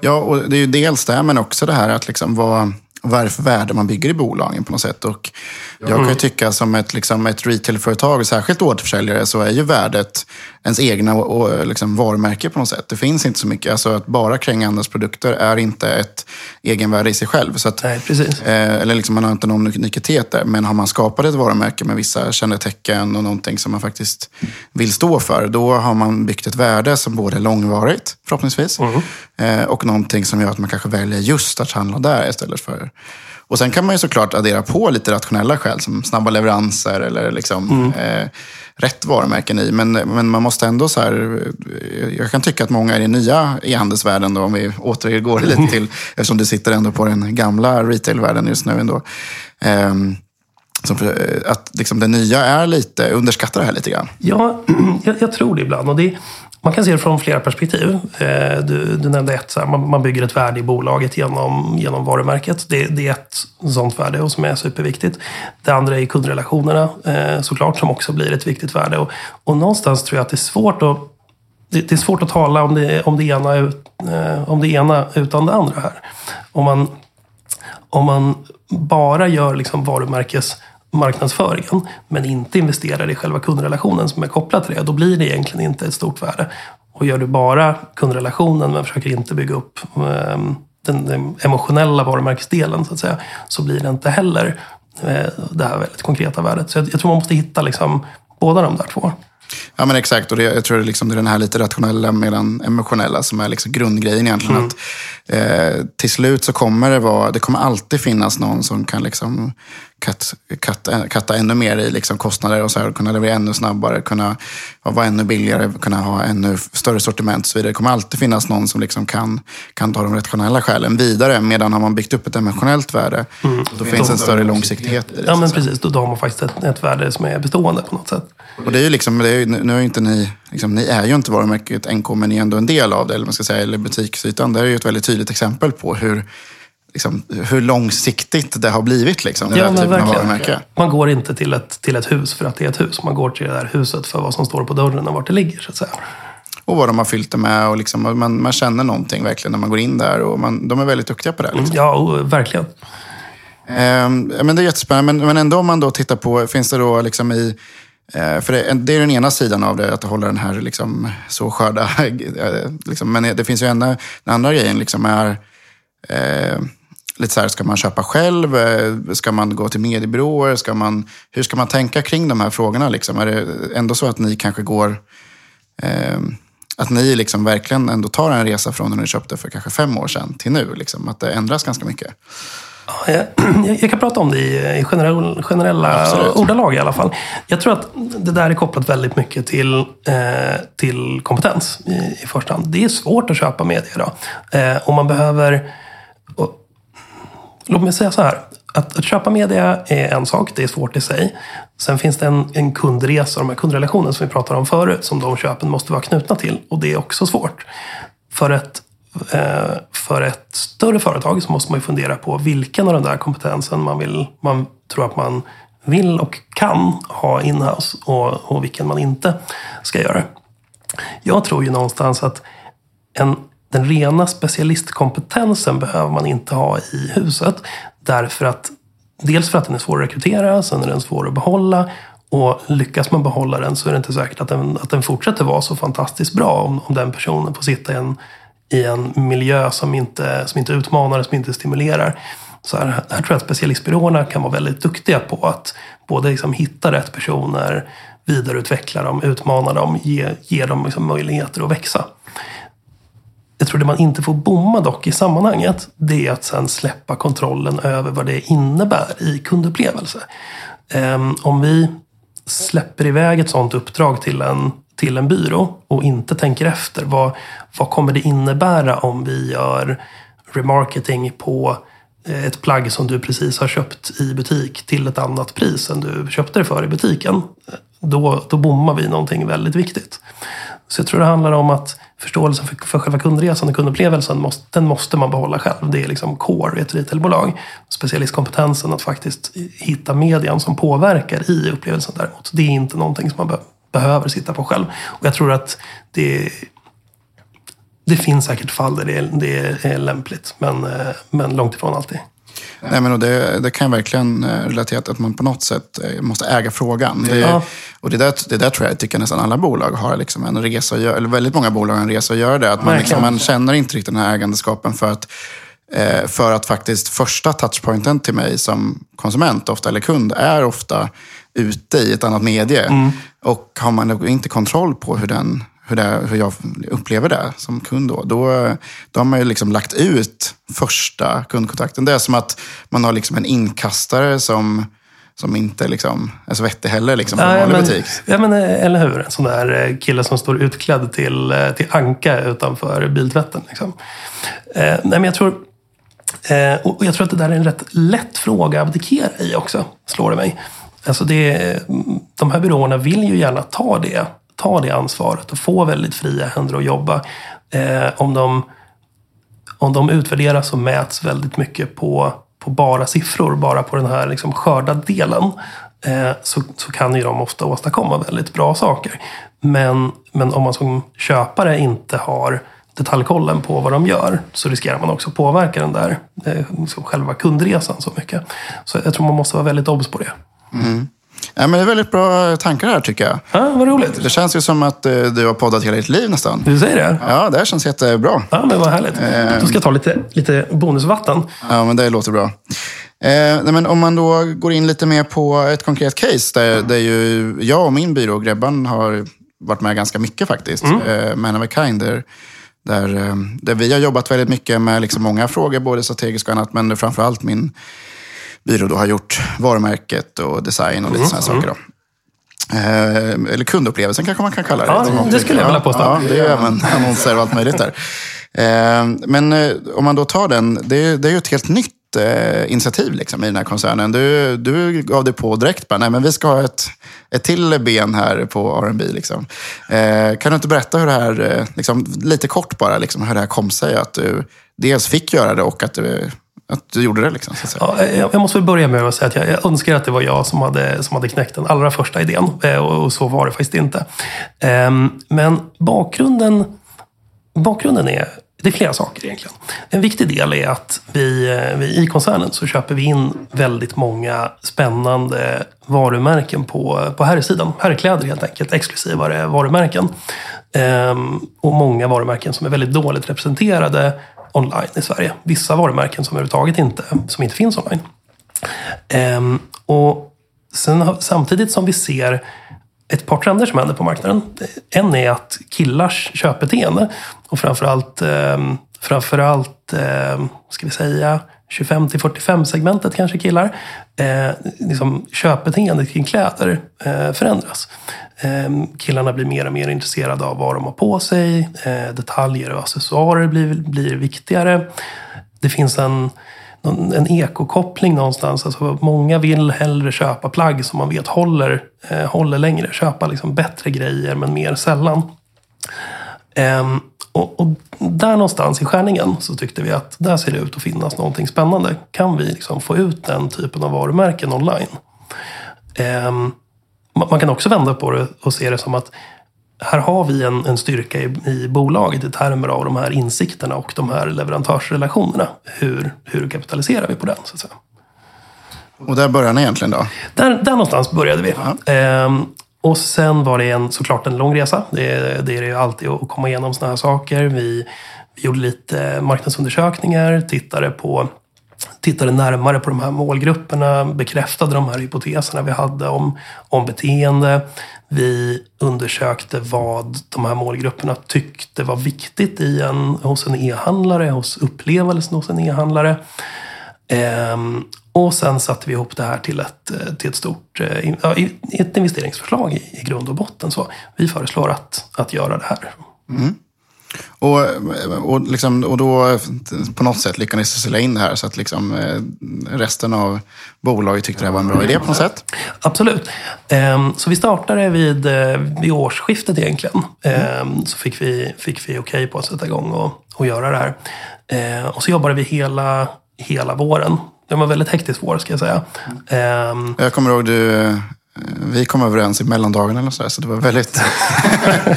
Ja, och det är ju dels det, men också det här att liksom vad, vad är det för värde man bygger i bolagen på något sätt. Och jag kan ju tycka som ett, liksom ett retailföretag, särskilt återförsäljare, så är ju värdet ens egna och, liksom varumärke på något sätt. Det finns inte så mycket. Alltså att bara kränga andras produkter är inte ett egenvärde i sig själv. Så att, Nej, precis. Eh, eller liksom man har inte någon unikitet där. Men har man skapat ett varumärke med vissa kännetecken och någonting som man faktiskt vill stå för. Då har man byggt ett värde som både är långvarigt, förhoppningsvis. Eh, och någonting som gör att man kanske väljer just att handla där istället för och sen kan man ju såklart addera på lite rationella skäl som snabba leveranser eller liksom, eh, rätt varumärken i. Men, men man måste ändå så här, eh, jag kan tycka att många i den nya e-handelsvärlden, om vi återgår lite till, eftersom du sitter ändå på den gamla retailvärlden just nu ändå. Eh, som, för- att liksom det nya är lite, underskattar det här lite grann. Ja, jag, jag tror det ibland. Och det, man kan se det från flera perspektiv. Eh, du, du nämnde ett, så här, man, man bygger ett värde i bolaget genom, genom varumärket. Det, det är ett sånt värde och som är superviktigt. Det andra är kundrelationerna eh, såklart, som också blir ett viktigt värde. Och, och någonstans tror jag att det är svårt att det, det är svårt att tala om det, om, det ena, ut- eh, om det ena utan det andra här. Om man, om man bara gör liksom varumärkes marknadsföringen men inte investerar i själva kundrelationen som är kopplad till det, då blir det egentligen inte ett stort värde. Och gör du bara kundrelationen men försöker inte bygga upp ehm, den, den emotionella varumärkesdelen så att säga, så blir det inte heller eh, det här väldigt konkreta värdet. Så jag, jag tror man måste hitta liksom båda de där två. Ja men exakt, och det, jag tror det, liksom, det är den här lite rationella medan emotionella som är liksom grundgrejen egentligen. Att, eh, till slut så kommer det vara, det kommer alltid finnas någon som kan liksom cut, cut, katta ännu mer i liksom kostnader och så här, kunna leverera ännu snabbare, kunna vara ännu billigare, kunna ha ännu större sortiment och så vidare. Det kommer alltid finnas någon som liksom kan, kan ta de rationella skälen vidare. Medan har man byggt upp ett emotionellt värde, då finns en större långsiktighet i det. Ja men precis, då, då har man faktiskt ett, ett värde som är bestående på något sätt. Och det är ju liksom, det är nu är ju inte ni, liksom, ni är ju inte varumärket NK, men ni är ändå en del av det, eller man ska säga, eller butiksytan. Det är ju ett väldigt tydligt exempel på hur, liksom, hur långsiktigt det har blivit, liksom, den Ja, typen av verkligen. varumärke. Man går inte till ett, till ett hus för att det är ett hus. Man går till det där huset för vad som står på dörren och vart det ligger. Så att säga. Och vad de har fyllt det med. Och liksom, man, man känner någonting verkligen när man går in där. Och man, de är väldigt duktiga på det. Liksom. Ja, och, verkligen. Ehm, men det är jättespännande. Men, men ändå om man då tittar på, finns det då liksom i... Eh, för det, det är den ena sidan av det, att hålla den här liksom, så skörda. Eh, liksom, men det finns ju en, den andra grejen liksom är... Eh, lite så här, ska man köpa själv? Eh, ska man gå till mediebyråer? Ska man, hur ska man tänka kring de här frågorna? Liksom? Är det ändå så att ni kanske går... Eh, att ni liksom verkligen ändå tar en resa från när ni köpte för kanske fem år sedan till nu? Liksom, att det ändras ganska mycket. Ja, jag, jag kan prata om det i, i generell, generella Absolut. ordalag i alla fall. Jag tror att det där är kopplat väldigt mycket till, eh, till kompetens i, i första hand. Det är svårt att köpa media idag. Eh, och man behöver... Och, låt mig säga så här. Att, att köpa media är en sak, det är svårt i sig. Sen finns det en, en kundresa, de här kundrelationerna som vi pratade om förut, som de köpen måste vara knutna till. Och det är också svårt. För ett, eh, Eh, för ett större företag så måste man ju fundera på vilken av den där kompetensen man, vill, man tror att man vill och kan ha inhouse och, och vilken man inte ska göra. Jag tror ju någonstans att en, den rena specialistkompetensen behöver man inte ha i huset. Därför att dels för att den är svår att rekrytera, sen är den svår att behålla. Och lyckas man behålla den så är det inte säkert att den, att den fortsätter vara så fantastiskt bra om, om den personen får sitta i en, i en miljö som inte, som inte utmanar, som inte stimulerar. Så här, här tror jag att specialistbyråerna kan vara väldigt duktiga på att både liksom hitta rätt personer, vidareutveckla dem, utmana dem, ge, ge dem liksom möjligheter att växa. Jag tror det man inte får bomma dock i sammanhanget, det är att sen släppa kontrollen över vad det innebär i kundupplevelse. Ehm, om vi släpper iväg ett sådant uppdrag till en, till en byrå och inte tänker efter, vad, vad kommer det innebära om vi gör remarketing på eh, ett plagg som du precis har köpt i butik till ett annat pris än du köpte det för i butiken. Då, då bommar vi någonting väldigt viktigt. Så jag tror det handlar om att förståelsen för, för själva kundresan och kundupplevelsen, måste, den måste man behålla själv. Det är liksom core i ett retailbolag. Specialistkompetensen att faktiskt hitta median som påverkar i upplevelsen däremot. Det är inte någonting som man behöver sitta på själv. Och jag tror att det det finns säkert fall där det är, det är lämpligt, men, eh, men långt ifrån alltid. Nej, men det, det kan verkligen eh, relatera till att man på något sätt eh, måste äga frågan. Det, ja. Och det där, det där tror jag tycker nästan alla bolag har liksom en resa att göra, eller väldigt många bolag har en resa att göra det. Att man, liksom, man känner inte riktigt den här ägandeskapen för att för att faktiskt första touchpointen till mig som konsument, ofta eller kund, är ofta ute i ett annat medie. Mm. Och har man inte kontroll på hur den hur, det, hur jag upplever det som kund då, då, då har man ju liksom lagt ut första kundkontakten. Det är som att man har liksom en inkastare som som inte liksom är så vettig heller liksom, ja, ja, men, butik. Ja, men eh, eller hur. En sån där eh, kille som står utklädd till, eh, till anka utanför biltvätten. Liksom. Eh, nej, men jag tror, eh, och jag tror att det där är en rätt lätt fråga att abdikera i också, slår det mig. Alltså det, de här byråerna vill ju gärna ta det ta det ansvaret och få väldigt fria händer att jobba. Eh, om, de, om de utvärderas och mäts väldigt mycket på, på bara siffror, bara på den här liksom skörda delen, eh, så, så kan ju de ofta åstadkomma väldigt bra saker. Men, men om man som köpare inte har detaljkollen på vad de gör så riskerar man också påverka den där eh, liksom själva kundresan så mycket. Så jag tror man måste vara väldigt obs på det. Mm. Ja, men det är väldigt bra tankar här tycker jag. Ja, vad roligt. Det känns ju som att eh, du har poddat hela ditt liv nästan. Du säger det? Ja, det här känns jättebra. Ja, men vad härligt. Eh, Då ska jag ta lite, lite bonusvatten. Ja, men det låter bra. Eh, men om man då går in lite mer på ett konkret case där, där ju jag och min byrå, Grebban, har varit med ganska mycket faktiskt. Mm. Eh, Man of a kind. Där, där, eh, där vi har jobbat väldigt mycket med liksom många frågor, både strategiskt och annat. Men framförallt min byrå då har gjort varumärket och design och lite mm. sådana saker. Då. Eh, eller kundupplevelsen kanske man kan kalla det. Ja, det skulle jag vilja påstå. Ja, det är även annonser och allt möjligt där. Eh, men eh, om man då tar den, det, det är ju ett helt nytt eh, initiativ liksom, i den här koncernen. Du, du gav dig på direkt, bara, nej men vi ska ha ett, ett till ben här på R&B liksom. Eh, kan du inte berätta hur det här, eh, liksom, lite kort bara, liksom, hur det här kom sig att du dels fick göra det och att du att du gjorde det? Liksom, så ja, eh, jag måste väl börja med att säga att jag, jag önskar att det var jag som hade, som hade knäckt den allra första idén. Eh, och, och, så var det faktiskt inte. Um, men bakgrunden, bakgrunden är det är flera saker egentligen. En viktig del är att vi, eh, vi i koncernen så köper vi in väldigt många spännande varumärken på, på herrsidan. Herrkläder helt enkelt, exklusivare varumärken. Ehm, och många varumärken som är väldigt dåligt representerade online i Sverige. Vissa varumärken som överhuvudtaget inte, som inte finns online. Ehm, och sen, samtidigt som vi ser ett par trender som händer på marknaden. En är att killars köpbeteende och framförallt, eh, framförallt eh, ska vi säga 25 till 45 segmentet kanske killar. Eh, liksom köpbeteendet kring kläder eh, förändras. Ehm, killarna blir mer och mer intresserade av vad de har på sig. Ehm, detaljer och accessoarer blir, blir viktigare. Det finns en, en ekokoppling någonstans. Alltså, många vill hellre köpa plagg som man vet håller, eh, håller längre. Köpa liksom bättre grejer men mer sällan. Ehm, och, och, där någonstans i skärningen så tyckte vi att där ser det ut att finnas någonting spännande. Kan vi liksom få ut den typen av varumärken online? Man kan också vända på det och se det som att här har vi en, en styrka i, i bolaget i termer av de här insikterna och de här leverantörsrelationerna. Hur, hur kapitaliserar vi på den? Så att säga. Och där började ni egentligen då? Där, där någonstans började vi. Ja. Ehm, och sen var det en, såklart en lång resa. Det, det är det ju alltid att komma igenom sådana här saker. Vi, vi gjorde lite marknadsundersökningar, tittade på tittade närmare på de här målgrupperna, bekräftade de här hypoteserna vi hade om, om beteende. Vi undersökte vad de här målgrupperna tyckte var viktigt i en, hos en e-handlare, hos upplevelsen hos en e-handlare. Ehm, och sen satte vi ihop det här till ett, till ett stort eh, ja, ett investeringsförslag i, i grund och botten. Så vi föreslår att, att göra det här. Mm. Och, och, liksom, och då på något sätt lyckades ni sälja in det här så att liksom, eh, resten av bolaget tyckte det här var en bra idé på något sätt? Absolut. Ehm, så vi startade vid, eh, vid årsskiftet egentligen. Mm. Så fick vi, fick vi okej okay på att sätta igång och, och göra det här. Ehm, och så jobbade vi hela, hela våren. Det var en väldigt hektisk vår ska jag säga. Jag kommer ihåg du vi kom överens i mellandagarna eller så, så det var väldigt...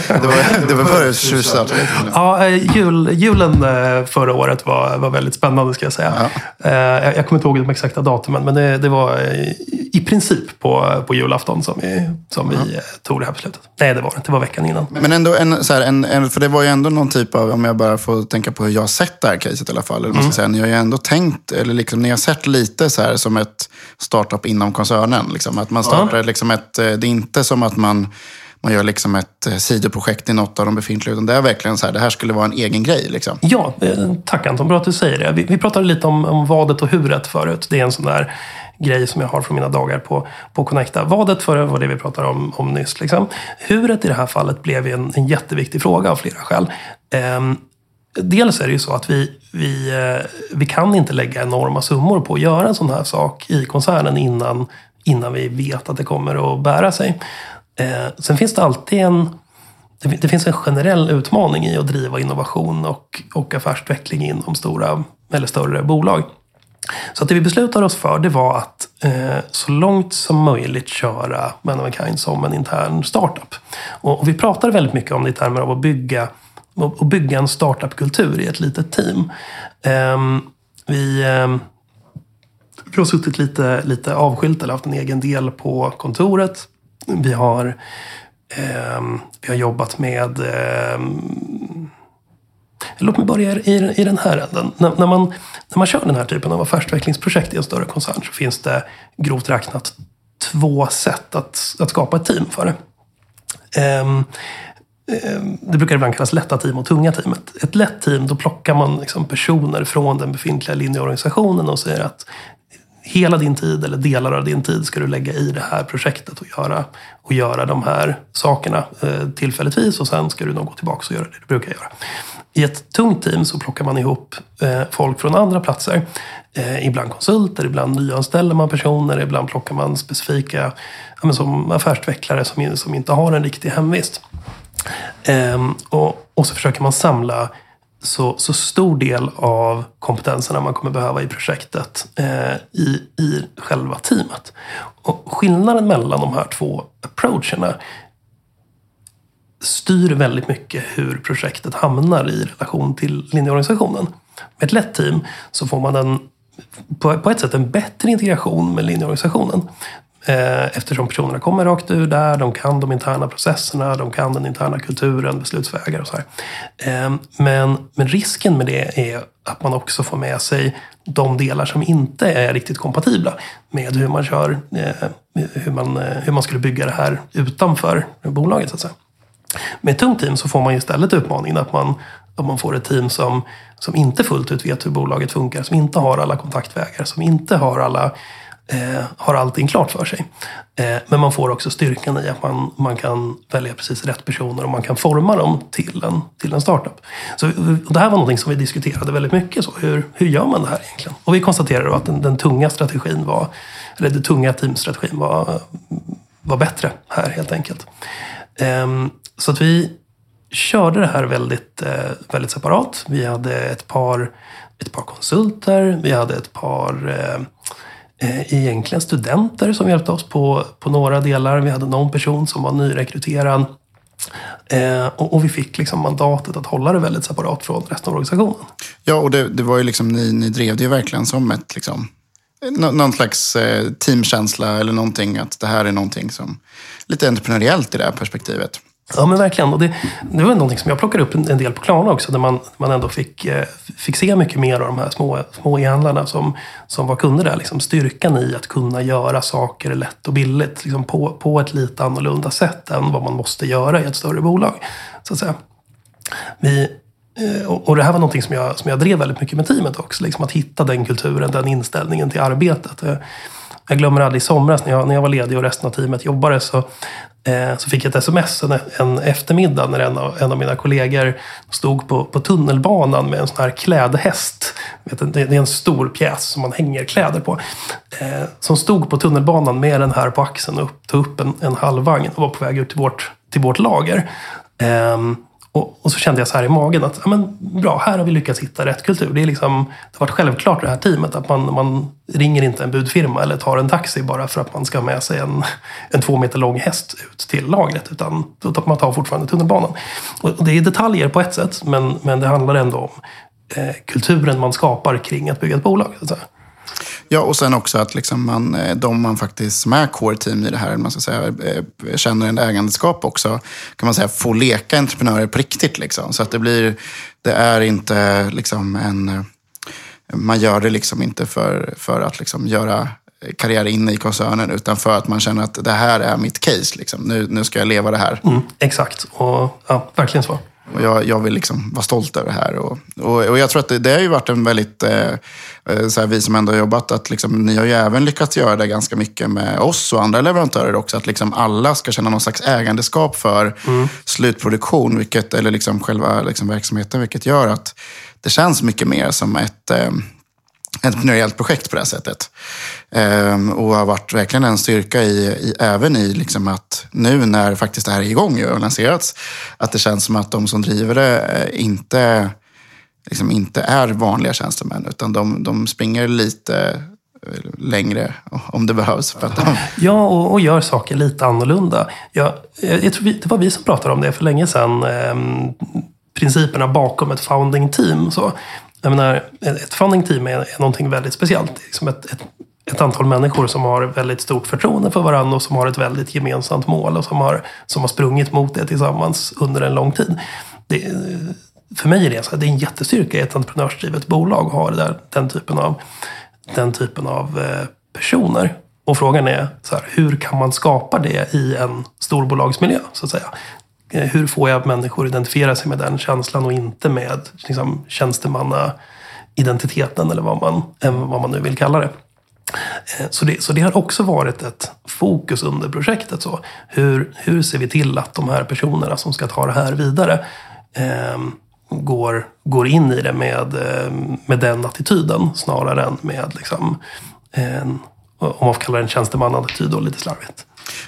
det var, det var före tjusat. Ja, eh, jul, julen eh, förra året var, var väldigt spännande ska jag säga. Ja. Eh, jag, jag kommer inte ihåg de exakta datumen, men det, det var i princip på, på julafton som vi, som vi ja. tog det här beslutet. Nej, det var det inte. Det var veckan innan. Men ändå, en, så här, en, en, för det var ju ändå någon typ av, om jag bara får tänka på hur jag har sett det här caset i alla fall. Eller mm. säga, ni har ju ändå tänkt, eller liksom, ni har sett lite så här som ett startup inom koncernen. Liksom, att man startar ja liksom ett, eh, det är inte som att man man gör liksom ett eh, sidoprojekt i något av de befintliga. Utan det är verkligen så här, det här skulle vara en egen grej. Liksom. Ja, eh, tack Anton. Bra att du säger det. Vi, vi pratade lite om, om vadet och huret förut. Det är en sån där grej som jag har från mina dagar på, på Connecta. Vadet för var det vi pratade om, om nyss. Liksom. Huret i det här fallet blev en, en jätteviktig fråga av flera skäl. Ehm, dels är det ju så att vi, vi, vi kan inte lägga enorma summor på att göra en sån här sak i koncernen innan, innan vi vet att det kommer att bära sig. Eh, sen finns det alltid en det, det finns en generell utmaning i att driva innovation och, och affärsutveckling inom stora eller större bolag. Så att det vi beslutade oss för det var att eh, så långt som möjligt köra Man of a Kind som en intern startup. Och, och vi pratade väldigt mycket om det i termer av att bygga, att bygga en startupkultur i ett litet team. Eh, vi, eh, vi har suttit lite, lite avskilt eller haft en egen del på kontoret. Vi har, eh, vi har jobbat med Eh, Låt mig börja i, i den här änden. När, när, man, när man kör den här typen av affärsutvecklingsprojekt i en större koncern så finns det grovt räknat två sätt att, att skapa ett team för det. Eh, det brukar ibland kallas lätta team och tunga teamet. Ett lätt team, då plockar man liksom personer från den befintliga linjeorganisationen och säger att hela din tid eller delar av din tid ska du lägga i det här projektet och göra, och göra de här sakerna eh, tillfälligtvis och sen ska du nog gå tillbaka och göra det du brukar göra. I ett tungt team så plockar man ihop eh, folk från andra platser. Eh, ibland konsulter, ibland nyanställer man personer, ibland plockar man specifika ja, som affärsutvecklare som, som inte har en riktig hemvist. Eh, och, och så försöker man samla så, så stor del av kompetenserna man kommer behöva i projektet eh, i, i själva teamet. Och skillnaden mellan de här två approacherna styr väldigt mycket hur projektet hamnar i relation till linjeorganisationen. Med ett lätt team så får man en, på, på ett sätt en bättre integration med linjeorganisationen. Eh, eftersom personerna kommer rakt ur där, de kan de interna processerna, de kan den interna kulturen, beslutsvägar och så här. Eh, men, men risken med det är att man också får med sig de delar som inte är riktigt kompatibla med hur man kör, eh, hur man, hur man skulle bygga det här utanför bolaget. Så att säga. Med ett tungt team så får man istället utmaningen att man, att man får ett team som, som inte fullt ut vet hur bolaget funkar, som inte har alla kontaktvägar, som inte har alla eh, har allting klart för sig. Eh, men man får också styrkan i att man, man kan välja precis rätt personer och man kan forma dem till en, till en startup. Så, det här var någonting som vi diskuterade väldigt mycket. Så hur, hur gör man det här egentligen? Och vi konstaterade att den, den tunga strategin var, eller den tunga teamstrategin var, var bättre här helt enkelt. Eh, så att vi körde det här väldigt, eh, väldigt separat. Vi hade ett par, ett par konsulter, vi hade ett par eh, Eh, egentligen studenter som hjälpte oss på, på några delar. Vi hade någon person som var nyrekryterad. Eh, och, och, vi fick liksom mandatet att hålla det väldigt separat från resten av organisationen. Ja, och det, det var ju liksom, ni, ni drev det ju verkligen som ett, liksom, någon slags eh, teamkänsla eller någonting. Att det här är någonting som, lite entreprenöriellt i det här perspektivet. Ja men verkligen. Och det, det var någonting som jag plockade upp en, en del på Klarna också. Där man, man ändå fick, eh, fick se mycket mer av de här små, små e-handlarna som, som var kunder där. Liksom styrkan i att kunna göra saker lätt och billigt. Liksom på, på ett lite annorlunda sätt än vad man måste göra i ett större bolag. Så att säga. Vi, eh, och det här var någonting som jag, som jag drev väldigt mycket med teamet också. Liksom att hitta den kulturen, den inställningen till arbetet. Eh, jag glömmer aldrig i somras när jag, när jag var ledig och resten av teamet jobbade så Eh, så fick jag ett sms en, en eftermiddag när en av, en av mina kollegor stod på, på tunnelbanan med en sån här klädhäst. Vet, det är en stor pjäs som man hänger kläder på. Eh, som stod på tunnelbanan med den här på axeln och tog upp en, en halvvagn och var på väg ut till vårt, till vårt lager. Eh, och, och, så kände jag så här i magen att ja, men, bra, här har vi lyckats hitta rätt kultur. Det, är liksom, det har varit självklart i det här teamet att man, man ringer inte en budfirma eller tar en taxi bara för att man ska ha med sig en, en två meter lång häst ut till lagret. Utan man tar fortfarande tunnelbanan. Och, och det är detaljer på ett sätt, men, men det handlar ändå om eh, kulturen man skapar kring att bygga ett bolag. Så Ja, och sen också att liksom man, eh, de man faktiskt som är core team i det här, man ska säga, eh, känner en ägandeskap också, kan man säga, får leka entreprenörer på riktigt. Liksom. Så att det blir, det är inte liksom en, man gör det liksom inte för, för att liksom göra karriär inne i koncernen, utan för att man känner att det här är mitt case. Liksom. Nu, nu ska jag leva det här. Mm, exakt, och ja, verkligen så. Och jag, jag vill liksom vara stolt över det här. Och, och, och jag tror att det, det har ju varit en väldigt, eh, eh, så här, vi som ändå har jobbat, att liksom, ni har ju även lyckats göra det ganska mycket med oss och andra leverantörer också. Att liksom alla ska känna någon slags ägandeskap för mm. slutproduktion, vilket, eller liksom själva liksom verksamheten, vilket gör att det känns mycket mer som ett eh, entreprenöriellt projekt på det här sättet. Ehm, och har varit verkligen en styrka i, i även i liksom att nu när faktiskt det här är igång och har lanserats, att det känns som att de som driver det eh, inte, liksom inte är vanliga tjänstemän, utan de, de springer lite eh, längre om det behövs. För att de... Ja, och, och, gör saker lite annorlunda. Jag, eh, jag tror vi, det var vi som pratade om det för länge sedan. Eh, principerna bakom ett founding team. Så jag menar, ett funding team är, är någonting väldigt speciellt. Det är liksom ett, ett, ett, antal människor som har väldigt stort förtroende för varandra och som har ett väldigt gemensamt mål och som har, som har sprungit mot det tillsammans under en lång tid. Det, för mig är det, så här, det är en jättestyrka i ett entreprenörsdrivet bolag att ha det där, den typen av, den typen av eh, personer. Och frågan är, så här, hur kan man skapa det i en storbolagsmiljö? Så att säga. Eh, hur får jag människor att identifiera sig med den känslan och inte med liksom, tjänstemannaidentiteten eller vad man, eh, vad man nu vill kalla det. Eh, så det, så det har också varit ett fokus under projektet. Så hur, hur ser vi till att de här personerna som ska ta det här vidare eh, går, går in i det med, med den attityden snarare än med liksom, en, om man får kalla det en tjänstemannattityd då lite slarvigt.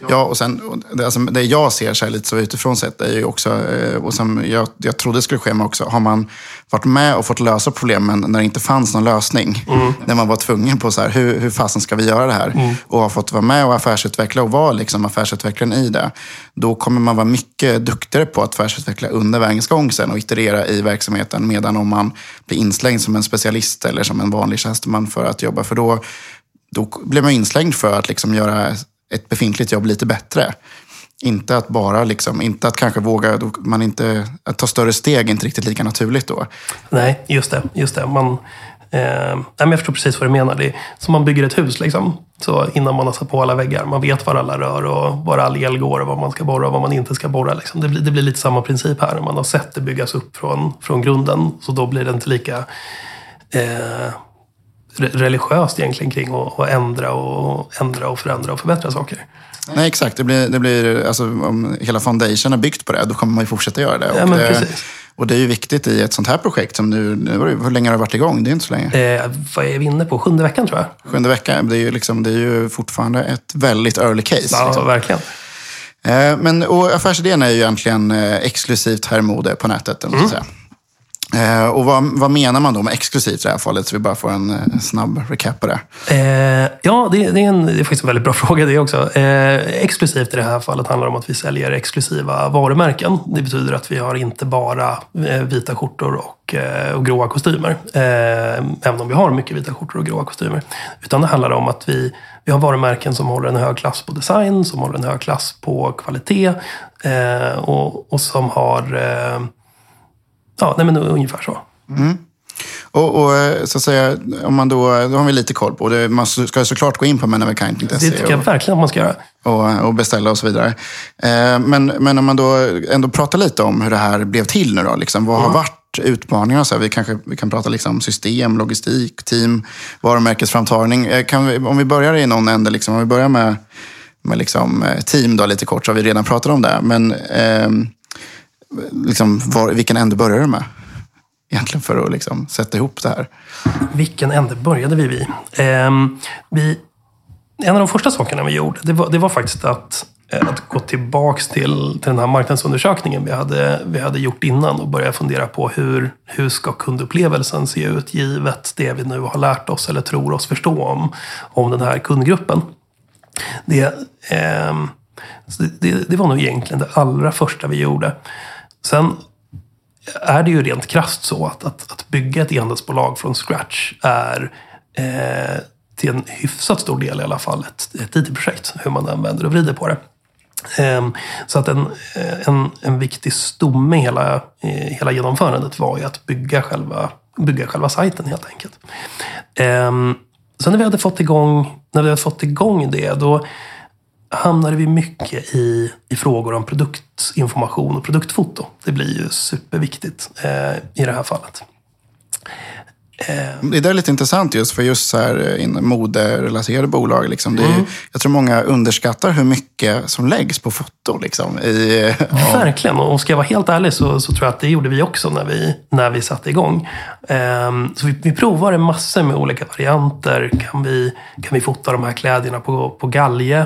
Ja, och sen alltså, det jag ser så här lite så utifrån sett är ju också, eh, och som jag, jag trodde skulle ske med också, har man varit med och fått lösa problemen när det inte fanns någon lösning. Mm. När man var tvungen på så här, hur, hur fasen ska vi göra det här? Mm. Och har fått vara med och affärsutveckla och vara liksom affärsutvecklaren i det. Då kommer man vara mycket duktigare på att affärsutveckla under vägens gång sen och iterera i verksamheten. Medan om man blir inslängd som en specialist eller som en vanlig tjänsteman för att jobba. För då, då blir man inslängd för att liksom göra ett befintligt jobb lite bättre. Inte att bara, liksom, inte att kanske våga, man inte, att ta större steg är inte riktigt lika naturligt då. Nej, just det. Just det. Man, eh, jag förstår precis vad du menar. Det är som man bygger ett hus liksom. Så innan man har satt på alla väggar. Man vet var alla rör och var all el går och vad man ska borra och vad man inte ska borra. Liksom. Det, blir, det blir lite samma princip här. Man har sett det byggas upp från, från grunden. Så då blir det inte lika eh, religiöst egentligen kring att ändra och, ändra och förändra och förbättra saker. Nej, exakt. Det blir, det blir, alltså, om hela foundation är byggt på det, då kommer man ju fortsätta göra det. Ja, och, det och det är ju viktigt i ett sånt här projekt som nu, nu hur länge har det varit igång? Det är inte så länge. Eh, vad är vi inne på? Sjunde veckan tror jag. Sjunde veckan. Det är ju, liksom, det är ju fortfarande ett väldigt early case. Ja, liksom. verkligen. Eh, men, och affärsidén är ju egentligen eh, exklusivt herrmode på nätet. Mm. Säga. Eh, och vad, vad, menar man då med exklusivt i det här fallet? Så vi bara får en eh, snabb recap på det. Eh, ja, det, det, är en, det är faktiskt en väldigt bra fråga det också. Eh, exklusivt i det här fallet handlar om att vi säljer exklusiva varumärken. Det betyder att vi har inte bara eh, vita skjortor och, eh, och gråa kostymer. Eh, även om vi har mycket vita skjortor och gråa kostymer. Utan det handlar om att vi, vi har varumärken som håller en hög klass på design, som håller en hög klass på kvalitet och, och som har Ja, nej, men ungefär så. Mm. Och, och, så att säga, om man då, då har vi lite koll på det. Man ska såklart gå in på menaverkind.se. Det tycker jag verkligen att man ska göra. Och, och beställa och så vidare. Eh, men, men om man då ändå pratar lite om hur det här blev till nu då. Liksom, vad mm. har varit utmaningarna? Så här, vi kanske vi kan prata liksom system, logistik, team, varumärkesframtagning. Eh, kan vi, om vi börjar i någon ände, liksom, om vi börjar med med liksom, eh, team då, lite kort, så har vi redan pratat om det. Men eh, liksom, var, vilken ände började du med? Egentligen för att liksom, sätta ihop det här. Vilken ände började vi vid? Eh, vi en av de första sakerna vi gjorde, det var, det var faktiskt att, eh, att gå tillbaks till, till den här marknadsundersökningen vi hade, vi hade gjort innan och börja fundera på hur, hur ska kundupplevelsen se ut givet det vi nu har lärt oss eller tror oss förstå om, om den här kundgruppen. Det, eh, det, det var nog egentligen det allra första vi gjorde. Sen är det ju rent krast så att, att, att bygga ett e-handelsbolag från scratch är eh, till en hyfsat stor del i alla fall ett, ett IT-projekt. Hur man använder och vrider på det. Ehm, så att en, eh, en, en viktig stomme i hela, hela genomförandet var ju att bygga själva, bygga själva sajten helt enkelt. Ehm, Sen när vi hade fått igång, när vi hade fått igång det, då hamnade vi mycket i, i frågor om produktinformation och produktfoto. Det blir ju superviktigt eh, i det här fallet. Det där är lite intressant just för just så här eh, moderelaterade bolag. Liksom. Det är, mm. Jag tror många underskattar hur mycket som läggs på foto. Liksom, i, ja. Verkligen, och ska jag vara helt ärlig så, så, tror jag att det gjorde vi också när vi, när vi satte igång. Um, så vi, vi provade massor med olika varianter. Kan vi, kan vi fota de här kläderna på, på galge?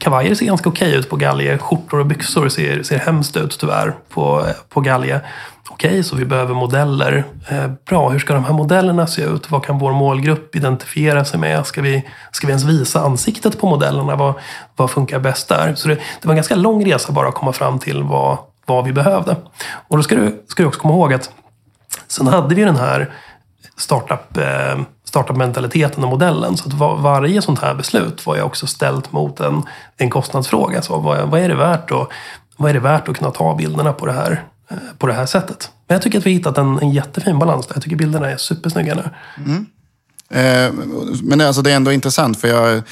Kavajer ser ganska okej ut på galge. Skjortor och byxor ser, ser hemskt ut tyvärr på, på galge. Okej, så vi behöver modeller. Eh, bra, hur ska de här modellerna se ut? Vad kan vår målgrupp identifiera sig med? Ska vi, ska vi ens visa ansiktet på modellerna? Vad, vad funkar bäst där? Så det, det var en ganska lång resa bara att komma fram till vad, vad vi behövde. Och då ska du, ska du också komma ihåg att sen hade vi den här startup, eh, startup-mentaliteten och modellen. Så att var, varje sånt här beslut var ju också ställt mot en, en kostnadsfråga. Så vad, vad, är det värt att, vad är det värt att kunna ta bilderna på det här eh, på det här sättet. Men jag tycker att vi har hittat en, en jättefin balans där. Jag tycker bilderna är supersnygga nu. Mm. Eh, men alltså det är ändå intressant för jag,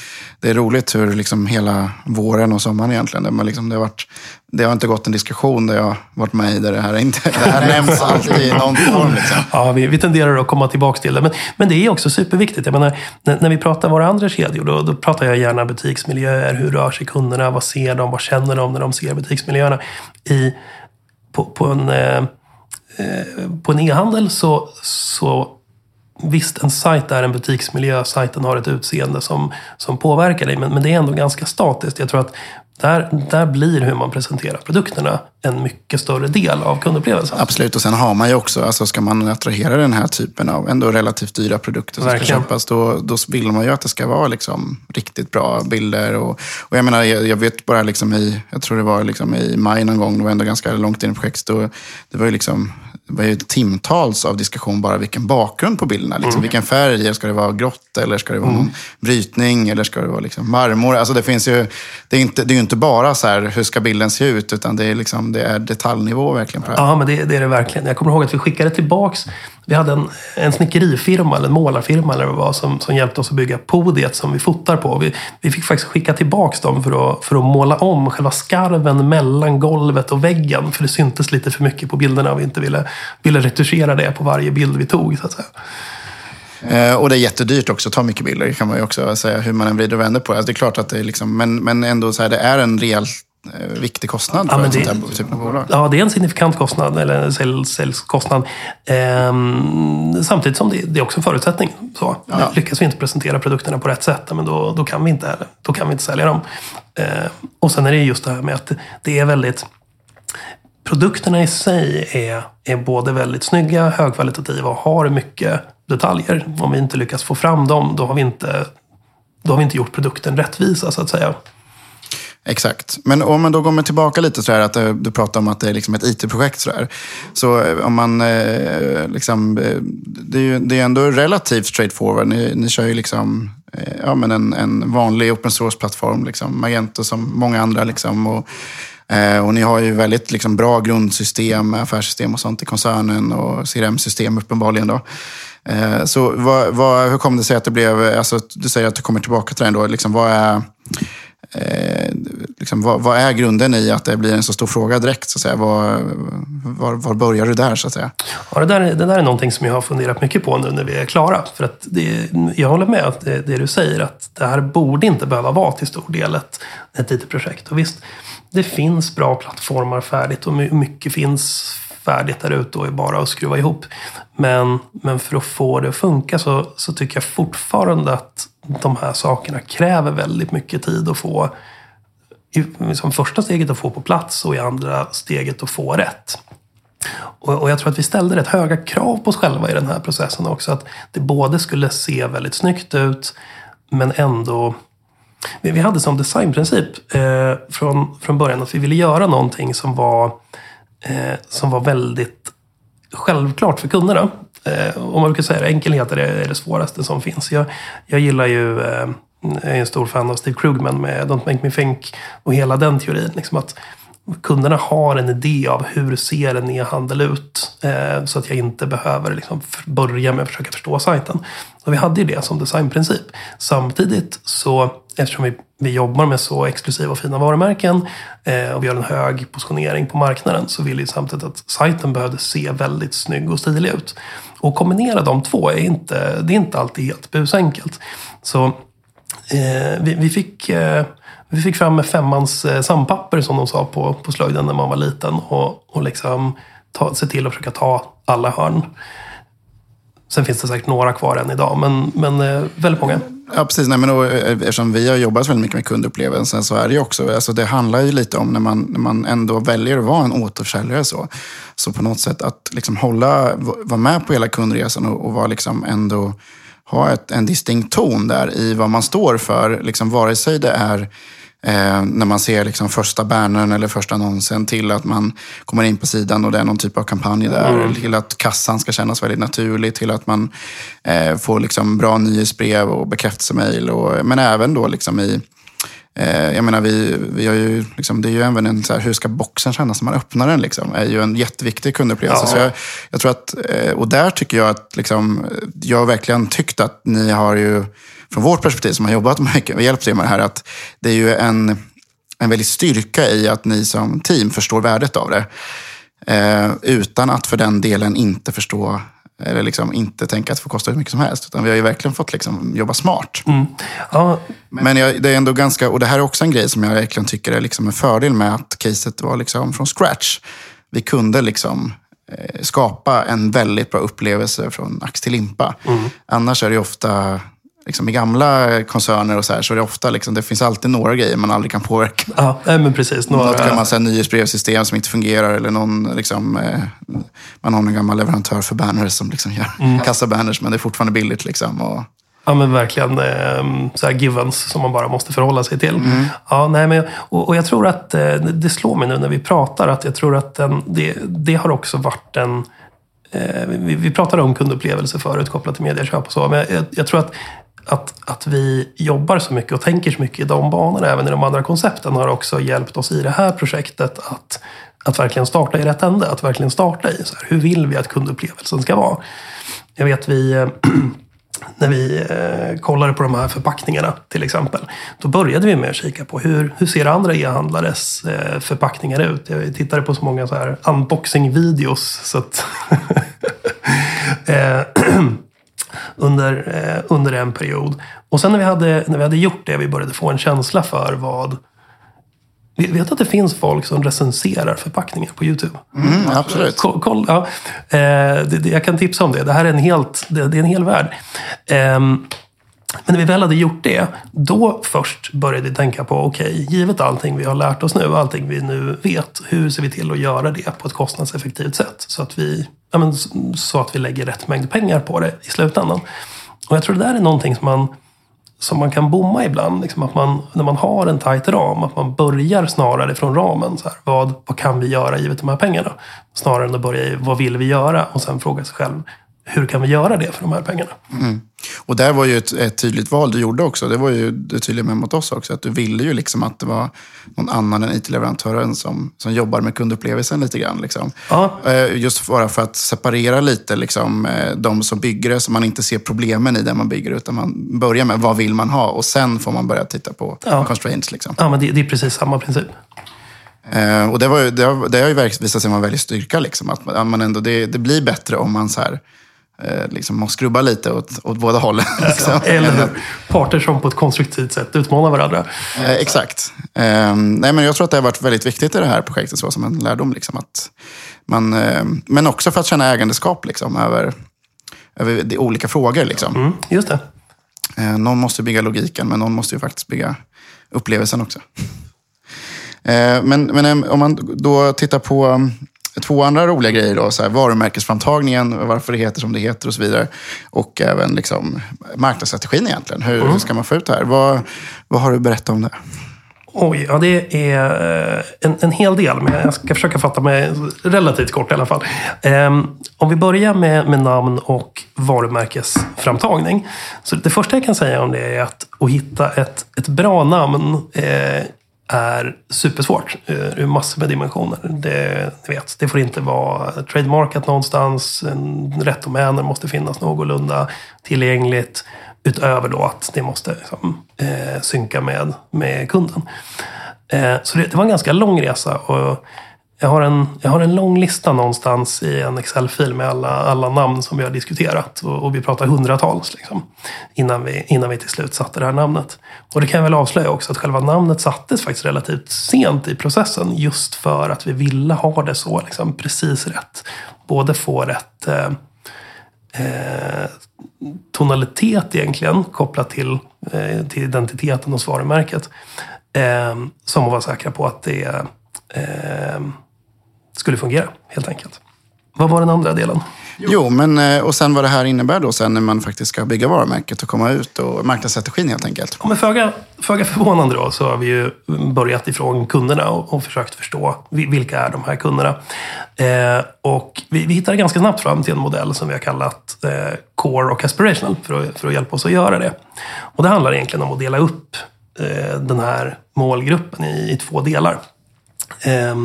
det är roligt hur liksom hela våren och sommaren egentligen, det, liksom, det, har varit, det har inte gått en diskussion där jag varit med i där det här, inte, det här nämns alltid i någon form. Liksom. Ja, vi, vi tenderar att komma tillbaka till det. Men, men det är också superviktigt. Jag menar, när, när vi pratar våra andra kedjor, då, då pratar jag gärna butiksmiljöer. Hur rör sig kunderna? Vad ser de? Vad känner de när de ser butiksmiljöerna? I på, på en, eh, eh, på en e-handel så, så Visst, en sajt är en butiksmiljö. Sajten har ett utseende som, som påverkar dig. Men, men det är ändå ganska statiskt. Jag tror att där, där blir hur man presenterar produkterna en mycket större del av kundupplevelsen. Absolut, och sen har man ju också, alltså ska man attrahera den här typen av ändå relativt dyra produkter som Verkligen. ska köpas, då, då vill man ju att det ska vara liksom riktigt bra bilder. Och, och jag menar, jag, jag vet bara liksom i, jag tror det var liksom i maj någon gång, det var ändå ganska långt in i projektet, då, det var ju liksom det var ju timtals av diskussion bara vilken bakgrund på bilderna. Liksom, mm. Vilken färg, ska det vara grått eller ska det vara mm. någon brytning eller ska det vara liksom marmor? Alltså det finns ju, det är, inte, det är ju inte bara så här, hur ska bilden se ut, utan det är, liksom, det är detaljnivå verkligen på det här. Ja, men det, det är det verkligen. Jag kommer ihåg att vi skickade tillbaks, vi hade en, en snickerifirma eller en målarfirma eller vad det var som, som hjälpte oss att bygga podiet som vi fotar på. Vi, vi fick faktiskt skicka tillbaks dem för att, för att måla om själva skarven mellan golvet och väggen. För det syntes lite för mycket på bilderna och vi inte ville ville retuschera det på varje bild vi tog. Så att säga. Eh, och det är jättedyrt också att ta mycket bilder, kan man ju också säga, hur man än vrider och vänder på det. Alltså, det är klart att det är liksom, men, men ändå så här, det är en rejäl eh, viktig kostnad för ja, sånt här typ av bolag. Ja, det är en signifikant kostnad, eller säljkostnad. Ehm, samtidigt som det, det, är också en förutsättning. Så, ja. Lyckas vi inte presentera produkterna på rätt sätt, men då, då, kan, vi inte, då kan vi inte sälja dem. Ehm, och sen är det just det här med att det är väldigt produkterna i sig är, är både väldigt snygga, högkvalitativa och har mycket detaljer. Om vi inte lyckas få fram dem, då har vi inte, då har vi inte gjort produkten rättvisa så att säga. Exakt. Men om man då går tillbaka lite så här, att eh, du pratar om att det är liksom ett IT-projekt. Så, så eh, om man, eh, liksom, eh, det är ju det är ändå relativt straightforward. Ni, ni kör ju liksom, ja, men en, en vanlig open source-plattform, liksom, Magento som många andra. Liksom, och, Eh, och ni har ju väldigt liksom, bra grundsystem, affärssystem och sånt i koncernen och CRM-system uppenbarligen. Då. Eh, så vad, vad, hur kom det sig att det blev, alltså, du säger att du kommer tillbaka till det ändå, liksom, vad är eh, liksom, vad, vad, är grunden i att det blir en så stor fråga direkt? Så att säga? Var, var, var börjar du där? så att säga? Ja, det, där, det där är någonting som jag har funderat mycket på nu när vi är klara. För att det, jag håller med att det, det du säger, att det här borde inte behöva vara till stor del ett, ett IT-projekt. Och visst, det finns bra plattformar färdigt och mycket finns färdigt där ute och är bara att skruva ihop. Men, men för att få det att funka så, så tycker jag fortfarande att de här sakerna kräver väldigt mycket tid att få i liksom första steget att få på plats och i andra steget att få rätt. Och, och, jag tror att vi ställde rätt höga krav på oss själva i den här processen också. Att det både skulle se väldigt snyggt ut men ändå vi, vi hade som designprincip eh, från, från början att vi ville göra någonting som var, eh, som var väldigt självklart för kunderna. Eh, om man brukar säga det, enkelhet är det, är det svåraste som finns. Jag, jag gillar ju eh, jag är en stor fan av Steve Krugman med Don't Make Me Think och hela den teorin. Liksom att kunderna har en idé av hur ser en e-handel ut. Eh, så att jag inte behöver liksom börja med att försöka förstå sajten. Och vi hade ju det som designprincip. Samtidigt så, eftersom vi, vi jobbar med så exklusiva och fina varumärken eh, och vi har en hög positionering på marknaden så vill vi samtidigt att sajten behövde se väldigt snygg och stilig ut. Och kombinera de två är inte, det är inte alltid helt busenkelt. Så eh, vi, vi, fick eh, vi fick fram femmans eh, sandpapper som de sa på, på slöjden när man var liten. Och, och liksom ta, se till att försöka ta alla hörn. Sen finns det säkert några kvar än idag, men, men eh, väldigt många. Ja, precis. Nej, men då, eh, eftersom vi har jobbat väldigt mycket med kundupplevelsen så är det ju också, alltså det handlar ju lite om när man, när man ändå väljer att vara en återförsäljare så, så på något sätt att liksom hålla, vara med på hela kundresan och, och vara liksom ändå ha ett, en distinkt ton där i vad man står för, liksom vare sig det är Eh, när man ser liksom första bannern eller första annonsen till att man kommer in på sidan och det är någon typ av kampanj där. Mm. Till att kassan ska kännas väldigt naturlig. Till att man eh, får liksom bra nyhetsbrev och bekräftelsemail. Men även då liksom i eh, jag menar, vi, vi har ju, liksom, det är ju även en så här, hur ska boxen kännas när man öppnar den? Liksom, är ju en jätteviktig kundupplevelse. Ja. Så jag, jag, tror att, eh, och där tycker jag att, liksom, jag har verkligen tyckt att ni har ju från vårt perspektiv som har jobbat mycket och hjälpt er med det här, att det är ju en, en väldig styrka i att ni som team förstår värdet av det. Eh, utan att för den delen inte förstå eller liksom inte tänka att det får kosta hur mycket som helst. Utan vi har ju verkligen fått liksom jobba smart. Mm. Ja. Men jag, det är ändå ganska, och det här är också en grej som jag verkligen tycker är liksom en fördel med att caset var liksom från scratch. Vi kunde liksom eh, skapa en väldigt bra upplevelse från ax till limpa. Mm. Annars är det ofta liksom, i gamla koncerner och så här, så är det ofta, liksom, det finns alltid några grejer man aldrig kan påverka. Ja, men precis. Några... Något man säga nyhetsbrevsystem som inte fungerar eller någon, liksom, eh, man har en gammal leverantör för banners som liksom gör mm. kassabanners, men det är fortfarande billigt. Liksom, och... Ja men verkligen eh, så här givens som man bara måste förhålla sig till. Mm. Ja, nej, men, och, och, jag tror att eh, det slår mig nu när vi pratar att jag tror att den, det, det har också varit en eh, vi, pratade om kundupplevelse förut kopplat till medieköp och så. Men jag, jag tror att att, att vi jobbar så mycket och tänker så mycket i de banorna, även i de andra koncepten, har också hjälpt oss i det här projektet att, att verkligen starta i rätt ände. Att verkligen starta i så här, hur vill vi att kundupplevelsen ska vara? Jag vet vi eh, när vi eh, kollade på de här förpackningarna till exempel. Då började vi med att kika på hur, hur ser andra e-handlares eh, förpackningar ut? Jag tittade på så många så här unboxing-videos. Så att eh, under, eh, under en period. Och sen när vi, hade, när vi hade gjort det, vi började få en känsla för vad vi vet att det finns folk som recenserar förpackningar på YouTube. Mm, absolut. Koll, koll ja. eh, det, det, jag kan tipsa om det. Det här är en, helt, det, det är en hel värld. Eh, men när vi väl hade gjort det, då först började vi tänka på, okej, okay, givet allting vi har lärt oss nu, allting vi nu vet, hur ser vi till att göra det på ett kostnadseffektivt sätt? Så att vi, ja, men, så att vi lägger rätt mängd pengar på det i slutändan. Och jag tror det där är någonting som man, som man kan bomma ibland. Liksom att man, när man har en tajt ram, att man börjar snarare från ramen. Så här, vad, vad kan vi göra givet de här pengarna? Snarare än att börja i vad vill vi göra? Och sen fråga sig själv, hur kan vi göra det för de här pengarna? Mm. Och där var ju ett, ett, tydligt val du gjorde också. Det var ju du tydlig med mot oss också. Att du ville ju liksom att det var någon annan än IT-leverantören som, som jobbar med kundupplevelsen lite grann. Liksom. Ja. Eh, just bara för att separera lite liksom, eh, de som bygger det, så man inte ser problemen i det man bygger. Utan man börjar med vad vill man ha och sen får man börja titta på ja. constraints. Liksom. Ja, men det, det är precis samma princip. Eh, och det, var, det, har, det har ju visat sig vara en väldig styrka. Liksom, att man ändå, det, det blir bättre om man så här, liksom måste skrubba lite åt, åt båda hållen. Liksom. Eller parter som på ett konstruktivt sätt utmanar varandra. Eh, exakt. Eh, nej, men jag tror att det har varit väldigt viktigt i det här projektet, så som en lärdom. Liksom, att man, eh, men också för att känna ägandeskap liksom, över, över de olika frågor. Liksom. Mm, just det. Eh, någon måste bygga logiken, men någon måste ju faktiskt bygga upplevelsen också. Eh, men, men om man då tittar på två andra roliga grejer. Då, så här, varumärkesframtagningen, varför det heter som det heter och så vidare. Och även liksom, marknadsstrategin egentligen. Hur, mm. hur ska man få ut det här? Vad, vad har du berättat om det? Oj, ja det är eh, en, en hel del. Men jag ska försöka fatta mig relativt kort i alla fall. Um, om vi börjar med, med namn och varumärkesframtagning. Så det första jag kan säga om det är att, att hitta ett, ett bra namn eh, är supersvårt eh, ur massor med dimensioner. Det, vet, det får inte vara trademarkat någonstans. Rätt domäner måste finnas någorlunda tillgängligt. Utöver då att det måste liksom, eh, synka med, med kunden. Eh, så det, det, var en ganska lång resa. Och jag har, en, jag har en lång lista någonstans i en Excel-fil med alla, alla namn som vi har diskuterat. Och, och vi pratar hundratals liksom, innan, vi, innan vi till slut satte det här namnet. Och det kan jag väl avslöja också att själva namnet sattes faktiskt relativt sent i processen. Just för att vi ville ha det så liksom, precis rätt. Både få rätt eh, eh, tonalitet egentligen kopplat till, eh, till identiteten hos varumärket. Eh, som att vara säkra på att det är eh, skulle fungera helt enkelt. Vad var den andra delen? Jo, men eh, och sen vad det här innebär då sen när man faktiskt ska bygga varumärket och komma ut och marknadsstrategin helt enkelt. Ja, men föga, föga förvånande då så har vi ju börjat ifrån kunderna och, och försökt förstå vilka är de här kunderna. Eh, och vi, vi hittade ganska snabbt fram till en modell som vi har kallat eh, Core och Aspirational för att, för att hjälpa oss att göra det. Och det handlar egentligen om att dela upp eh, den här målgruppen i, i två delar. Eh,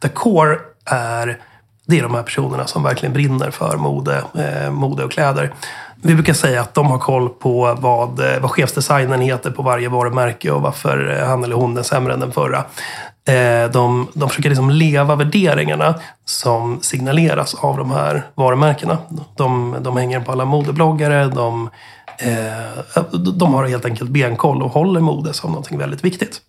där Core är, det är de här personerna som verkligen brinner för mode, eh, mode och kläder. Vi brukar säga att de har koll på vad, eh, vad chefsdesignen heter på varje varumärke och varför han eller hon är sämre än den förra. Eh, de, de försöker liksom leva värderingarna som signaleras av de här varumärkena. De, de hänger på alla modebloggare. De, eh, de har helt enkelt benkoll och håller mode som någonting väldigt viktigt.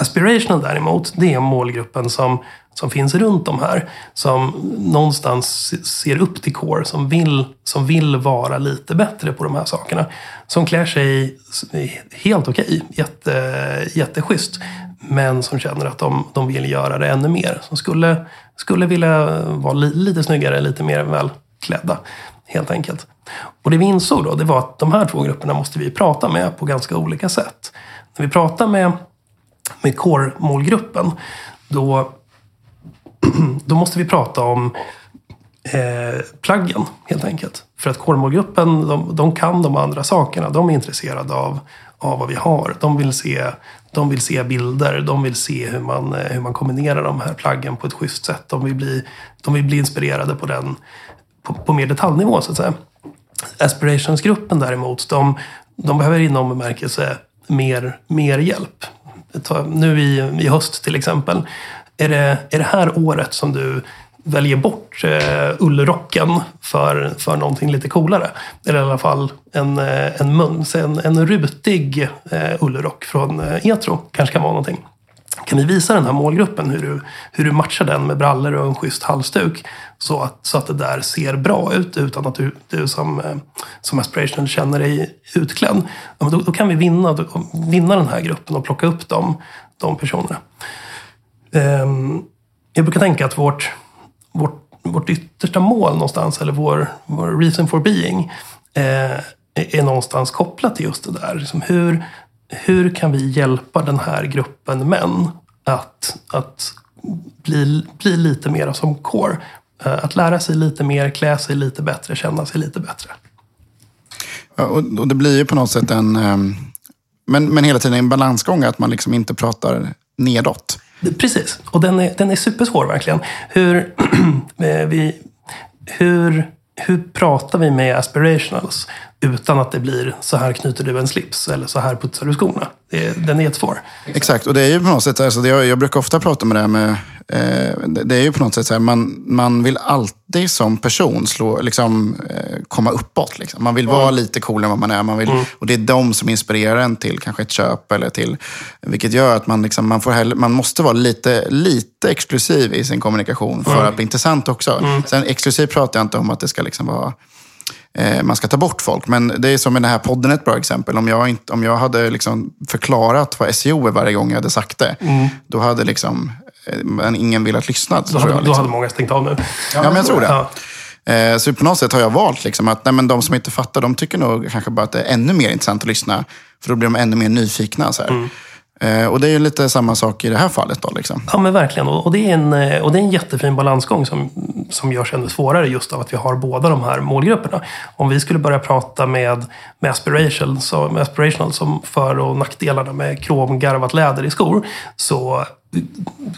Aspirational däremot, det är målgruppen som, som finns runt de här. Som någonstans ser upp till Core, som vill, som vill vara lite bättre på de här sakerna. Som klär sig helt okej, okay, jätte, jätteschysst. Men som känner att de, de vill göra det ännu mer. Som skulle, skulle vilja vara li, lite snyggare, lite mer välklädda. Helt enkelt. Och det vi insåg då, det var att de här två grupperna måste vi prata med på ganska olika sätt. När vi pratar med med core-målgruppen, då, då måste vi prata om eh, pluggen helt enkelt. För att core-målgruppen, de, de, kan de andra sakerna. De är intresserade av, av vad vi har. De vill se, de vill se bilder, de vill se hur man, eh, hur man kombinerar de här pluggen på ett schysst sätt. De vill bli, de vill bli inspirerade på, den, på, på mer detaljnivå så att säga. Aspirationsgruppen däremot, de, de behöver inom bemärkelse mer, mer hjälp nu i, i höst till exempel. Är det, är det här året som du väljer bort eh, ullrocken för, för någonting lite coolare? Eller i alla fall en, eh, en, en, en rutig eh, ullrock från eh, Etro kanske kan vara någonting. Kan vi visa den här målgruppen hur du, hur du matchar den med brallor och en schysst halsduk så att, så att det där ser bra ut utan att du, du som, eh, som aspirational känner dig utklädd. Då, då kan vi vinna, vinna den här gruppen och plocka upp de, de personerna. Um, jag brukar tänka att vårt, vårt, vårt yttersta mål någonstans, eller vår, vår reason for being, eh, är någonstans kopplat till just det där. Liksom hur, hur kan vi hjälpa den här gruppen män att, att bli, bli lite mer som core? Eh, att lära sig lite mer, klä sig lite bättre, känna sig lite bättre. Ja, och, det blir ju på något sätt en... Um, men, men hela tiden en balansgång, att man liksom inte pratar nedåt. Precis, och den är, den är supersvår verkligen. Hur, vi, hur, hur pratar vi med aspirationals utan att det blir så här knyter du en slips eller så här putsar du skorna? Det, den är jättesvår. Exakt, och det är ju på något sätt, alltså det, jag brukar ofta prata med det här med Eh, det är ju på något sätt så här, man, man vill alltid som person slå, liksom, eh, komma uppåt. Liksom. Man vill mm. vara lite coolare än vad man är. Man vill, mm. Och det är de som inspirerar en till kanske ett köp. Eller till, vilket gör att man, liksom, man, får hellre, man måste vara lite, lite exklusiv i sin kommunikation för mm. att bli intressant också. Mm. Sen exklusiv pratar jag inte om att det ska liksom vara man ska ta bort folk. Men det är som i den här podden ett bra exempel. Om jag, inte, om jag hade liksom förklarat vad SEO är varje gång jag hade sagt det, mm. då hade liksom men ingen velat lyssna. Då, hade, jag, liksom. då hade många stängt av nu. Ja, men jag tror det. Ja. Eh, så på något sätt har jag valt liksom att nej, men de som inte fattar, de tycker nog kanske bara att det är ännu mer intressant att lyssna. För då blir de ännu mer nyfikna. Så mm. Eh, och det är ju lite samma sak i det här fallet. Då, liksom. Ja, men verkligen. Och det, är en, eh, och det är en jättefin balansgång som, som görs ännu svårare just av att vi har båda de här målgrupperna. Om vi skulle börja prata med, med aspiration, så, med aspirational som för och nackdelarna med kromgarvat läder i skor, så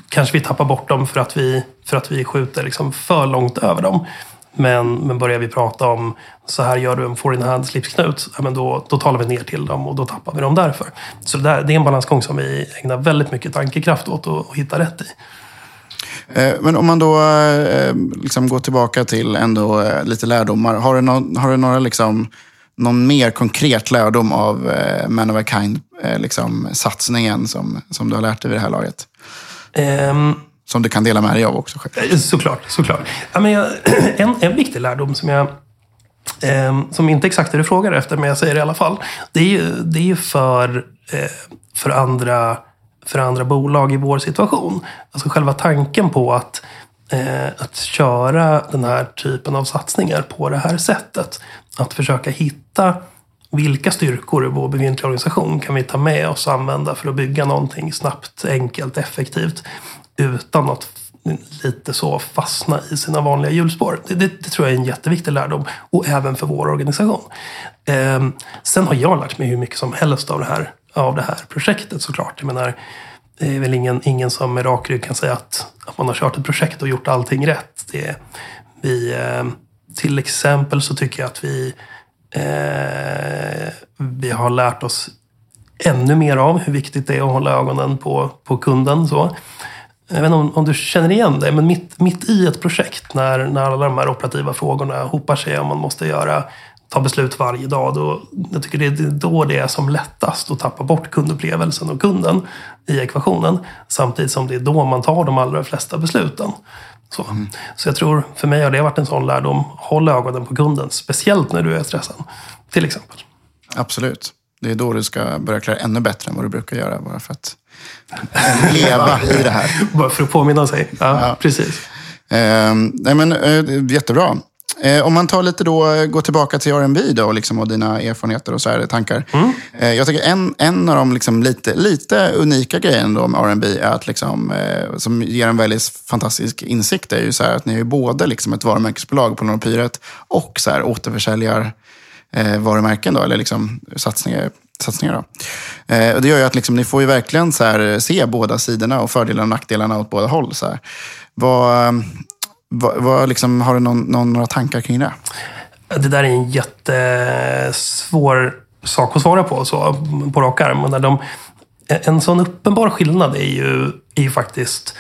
kanske vi tappar bort dem för att vi, för att vi skjuter liksom för långt över dem. Men, men börjar vi prata om så här gör du en four in hand slipsknut, ja, men då, då talar vi ner till dem och då tappar vi dem därför. Så det, där, det är en balansgång som vi ägnar väldigt mycket tankekraft åt att hitta rätt i. Eh, men om man då eh, liksom går tillbaka till ändå eh, lite lärdomar. Har du, no har du några liksom, någon mer konkret lärdom av Man of a Kind, liksom, satsningen som, som du har lärt dig vid det här laget? Um, som du kan dela med dig av också? Såklart. såklart. Ja, men jag, en, en viktig lärdom som jag eh, som inte exakt är det du frågar efter, men jag säger det i alla fall. Det är ju, det är ju för, eh, för, andra, för andra bolag i vår situation. Alltså själva tanken på att, eh, att köra den här typen av satsningar på det här sättet. Att försöka hitta vilka styrkor i vår befintliga organisation kan vi ta med oss och använda för att bygga någonting snabbt, enkelt, effektivt utan att lite så fastna i sina vanliga hjulspår. Det, det, det, tror jag är en jätteviktig lärdom och även för vår organisation. Eh, sen har jag lärt mig hur mycket som helst av det här, av det här projektet såklart. Jag menar, det är väl ingen, ingen som med rak rygg kan säga att, att man har kört ett projekt och gjort allting rätt. Det, vi, eh, till exempel så tycker jag att vi, eh, vi har lärt oss ännu mer av hur viktigt det är att hålla ögonen på, på kunden. Så. Jag vet inte om, om, du känner igen det, men mitt, mitt i ett projekt när, när alla de här operativa frågorna hopar sig och man måste göra, ta beslut varje dag. Då, jag tycker det är då det är som lättast att tappa bort kundupplevelsen och kunden i ekvationen. Samtidigt som det är då man tar de allra flesta besluten. Så, mm. så jag tror, för mig har det varit en sån lärdom. Håll ögonen på kunden, speciellt när du är stressad. Till exempel. Absolut. Det är då du ska börja klara ännu bättre än vad du brukar göra. Bara för att leva i det här. Bara för att påminna sig. Ja, ja. precis. Eh, nej men, eh, jättebra. Eh, om man tar lite då, går tillbaka till R&B då, och, liksom, och dina erfarenheter och så här, tankar. Mm. Eh, jag tycker en, en av de liksom lite, lite unika grejerna då med R&B är att liksom, eh, som ger en väldigt fantastisk insikt är ju så här, att ni är både liksom ett varumärkesbolag på Nordpyret och så här, återförsäljar eh, varumärken, då, eller liksom satsningar satsningar då. Eh, och det gör ju att liksom, ni får ju verkligen så här, eh, se båda sidorna och fördelarna och nackdelarna åt båda håll. Så här. Vad, ehm, vad, vad liksom, har du någon, någon, några tankar kring det? Det där är en jättesvår sak att svara på så, på rak arm. De, en sån uppenbar skillnad är ju, är ju faktiskt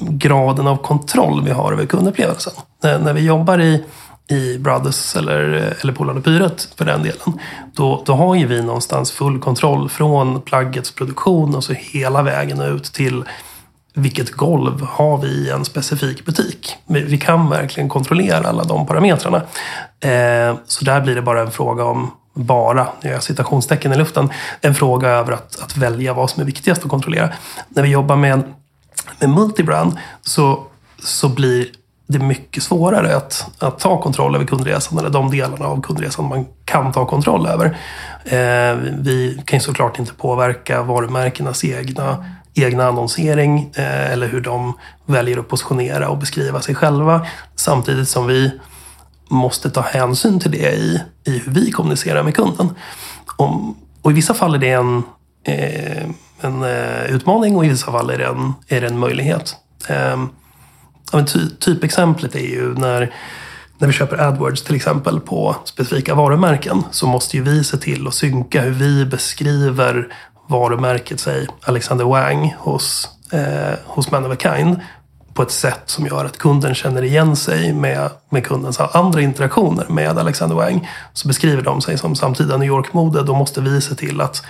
graden av kontroll vi har över kundupplevelsen. När, när vi jobbar i i Brothers eller, eller Polarn och Pyret för den delen. Då, då har ju vi någonstans full kontroll från plaggets produktion och så hela vägen ut till vilket golv har vi i en specifik butik. Vi kan verkligen kontrollera alla de parametrarna. Eh, så där blir det bara en fråga om bara, nu gör jag citationstecken i luften, en fråga över att, att välja vad som är viktigast att kontrollera. När vi jobbar med, med multibrand så, så blir det är mycket svårare att, att ta kontroll över kundresan, eller de delarna av kundresan man kan ta kontroll över. Eh, vi kan ju såklart inte påverka varumärkenas egna egna annonsering eh, eller hur de väljer att positionera och beskriva sig själva. Samtidigt som vi måste ta hänsyn till det i, i hur vi kommunicerar med kunden. Om, och i vissa fall är det en, eh, en eh, utmaning och i vissa fall är det en, är det en möjlighet. Ehm, Eh, ty, typexemplet är ju när, när vi köper AdWords till exempel på specifika varumärken så måste ju vi se till att synka hur vi beskriver varumärket, säg Alexander Wang hos, eh, hos Man of a Kind på ett sätt som gör att kunden känner igen sig med, med kundens andra interaktioner med Alexander Wang. Så beskriver de sig som samtida New York-mode. Då måste vi se till att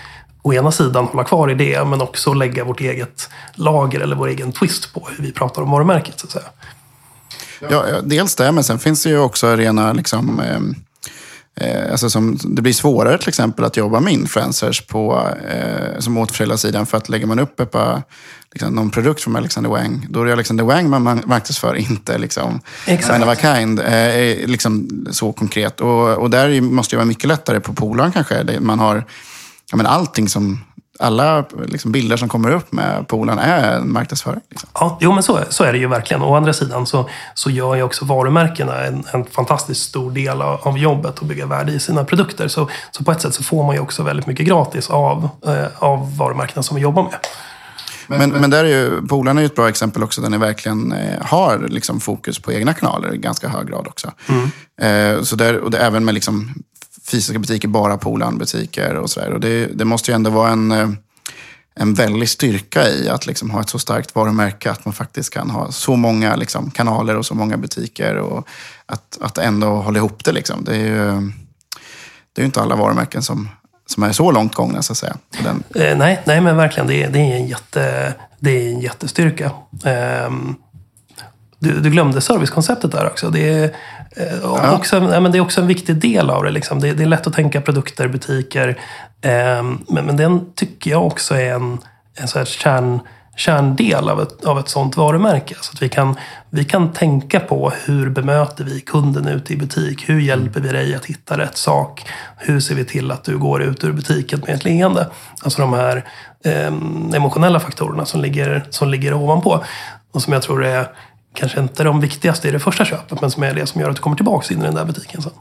å ena sidan hålla kvar i det men också lägga vårt eget lager eller vår egen twist på hur vi pratar om varumärket. Så att säga. Ja, dels det, men sen finns det ju också rena liksom, eh, Eh, alltså som, det blir svårare till exempel att jobba med influencers på, eh, som återförsäljarsidan för att lägger man upp ett par, liksom, någon produkt från Alexander Wang, då är det Alexander Wang man marknadsför, inte liksom, Exakt. of a kind. Eh, liksom, så konkret. Och, och där måste det vara mycket lättare på polaren kanske. Man har ja, men allting som alla liksom, bilder som kommer upp med polen är marknadsföring. Liksom. Ja, jo, men så, så är det ju verkligen. Å andra sidan så, så gör ju också varumärkena en, en fantastiskt stor del av, av jobbet att bygga värde i sina produkter. Så, så på ett sätt så får man ju också väldigt mycket gratis av, eh, av varumärkena som vi jobbar med. Men, men där är ju, Polarna är ett bra exempel också där ni verkligen eh, har liksom fokus på egna kanaler i ganska hög grad också. Mm. Eh, så där, och det, även med liksom fysiska butiker, bara Polan-butiker och sådär. Och det, det måste ju ändå vara en, eh, en väldig styrka i att liksom ha ett så starkt varumärke att man faktiskt kan ha så många liksom, kanaler och så många butiker och att, att ändå hålla ihop det. Liksom. Det är ju det är inte alla varumärken som, som är så långt gångna så att säga. Den... Eh, nej, nej, men verkligen. Det är, det är, en, jätte, det är en jättestyrka. Eh, du, du, glömde servicekonceptet där också. Det är, ja. också, ja, men det är också en viktig del av det. Liksom. Det, det, är lätt att tänka produkter, butiker. Eh, men, men den tycker jag också är en, en så här kärn, kärndel av ett, av ett sånt varumärke. Så att vi kan, vi kan tänka på hur bemöter vi kunden ute i butik? Hur hjälper vi dig att hitta rätt sak? Hur ser vi till att du går ut ur butiken med ett leende? Alltså de här eh, emotionella faktorerna som ligger, som ligger ovanpå. Och som jag tror är kanske inte de viktigaste i det första köpet, men som är det som gör att du kommer tillbaka in i den där butiken sen.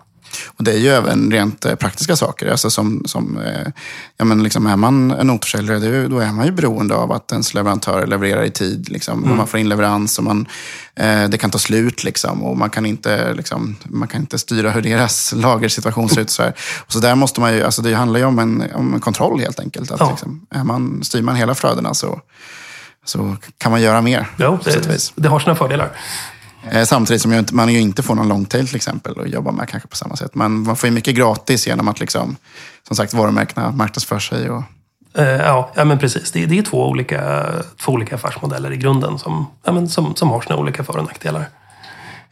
Och det är ju även rent eh, praktiska saker. Alltså som, som, eh, ja men liksom är man en återförsäljare, då är man ju beroende av att ens leverantör levererar i tid. Liksom. Mm. Man får in leverans och man, eh, det kan ta slut. Liksom, och man kan, inte, liksom, man kan inte styra hur deras lagersituation ser ut. Så, här. Och så där måste man ju, alltså det handlar ju om en, om en kontroll helt enkelt. Att, ja. liksom, är man, styr man hela flödena så så kan man göra mer. Jo, det, det har sina fördelar. Eh, samtidigt som man ju inte får någon long tail till exempel och jobba med kanske på samma sätt. Men man får ju mycket gratis genom att liksom, som sagt varumärkena marknadsför sig. Och... Eh, ja, ja, men precis. Det, det, är två olika, två olika affärsmodeller i grunden som, ja, men som, som har sina olika för och nackdelar.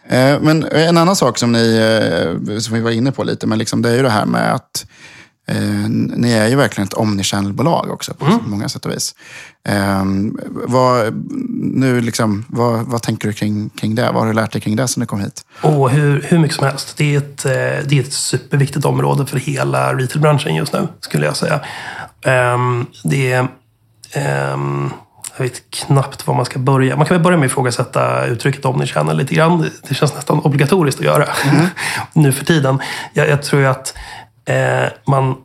Eh, men en annan sak som ni som vi var inne på lite, men liksom, det är ju det här med att Eh, ni är ju verkligen ett omnichannel-bolag också på mm. många sätt och vis. Eh, vad, nu liksom, vad, vad tänker du kring, kring det? Vad har du lärt dig kring det sen du kom hit? Oh, hur, hur mycket som helst. Det är, ett, eh, det är ett superviktigt område för hela retailbranschen just nu, skulle jag säga. Um, det är... Um, jag vet knappt var man ska börja. Man kan väl börja med att ifrågasätta uttrycket omnichannel lite grann. Det känns nästan obligatoriskt att göra mm. nu för tiden. Jag, jag tror att eh, man,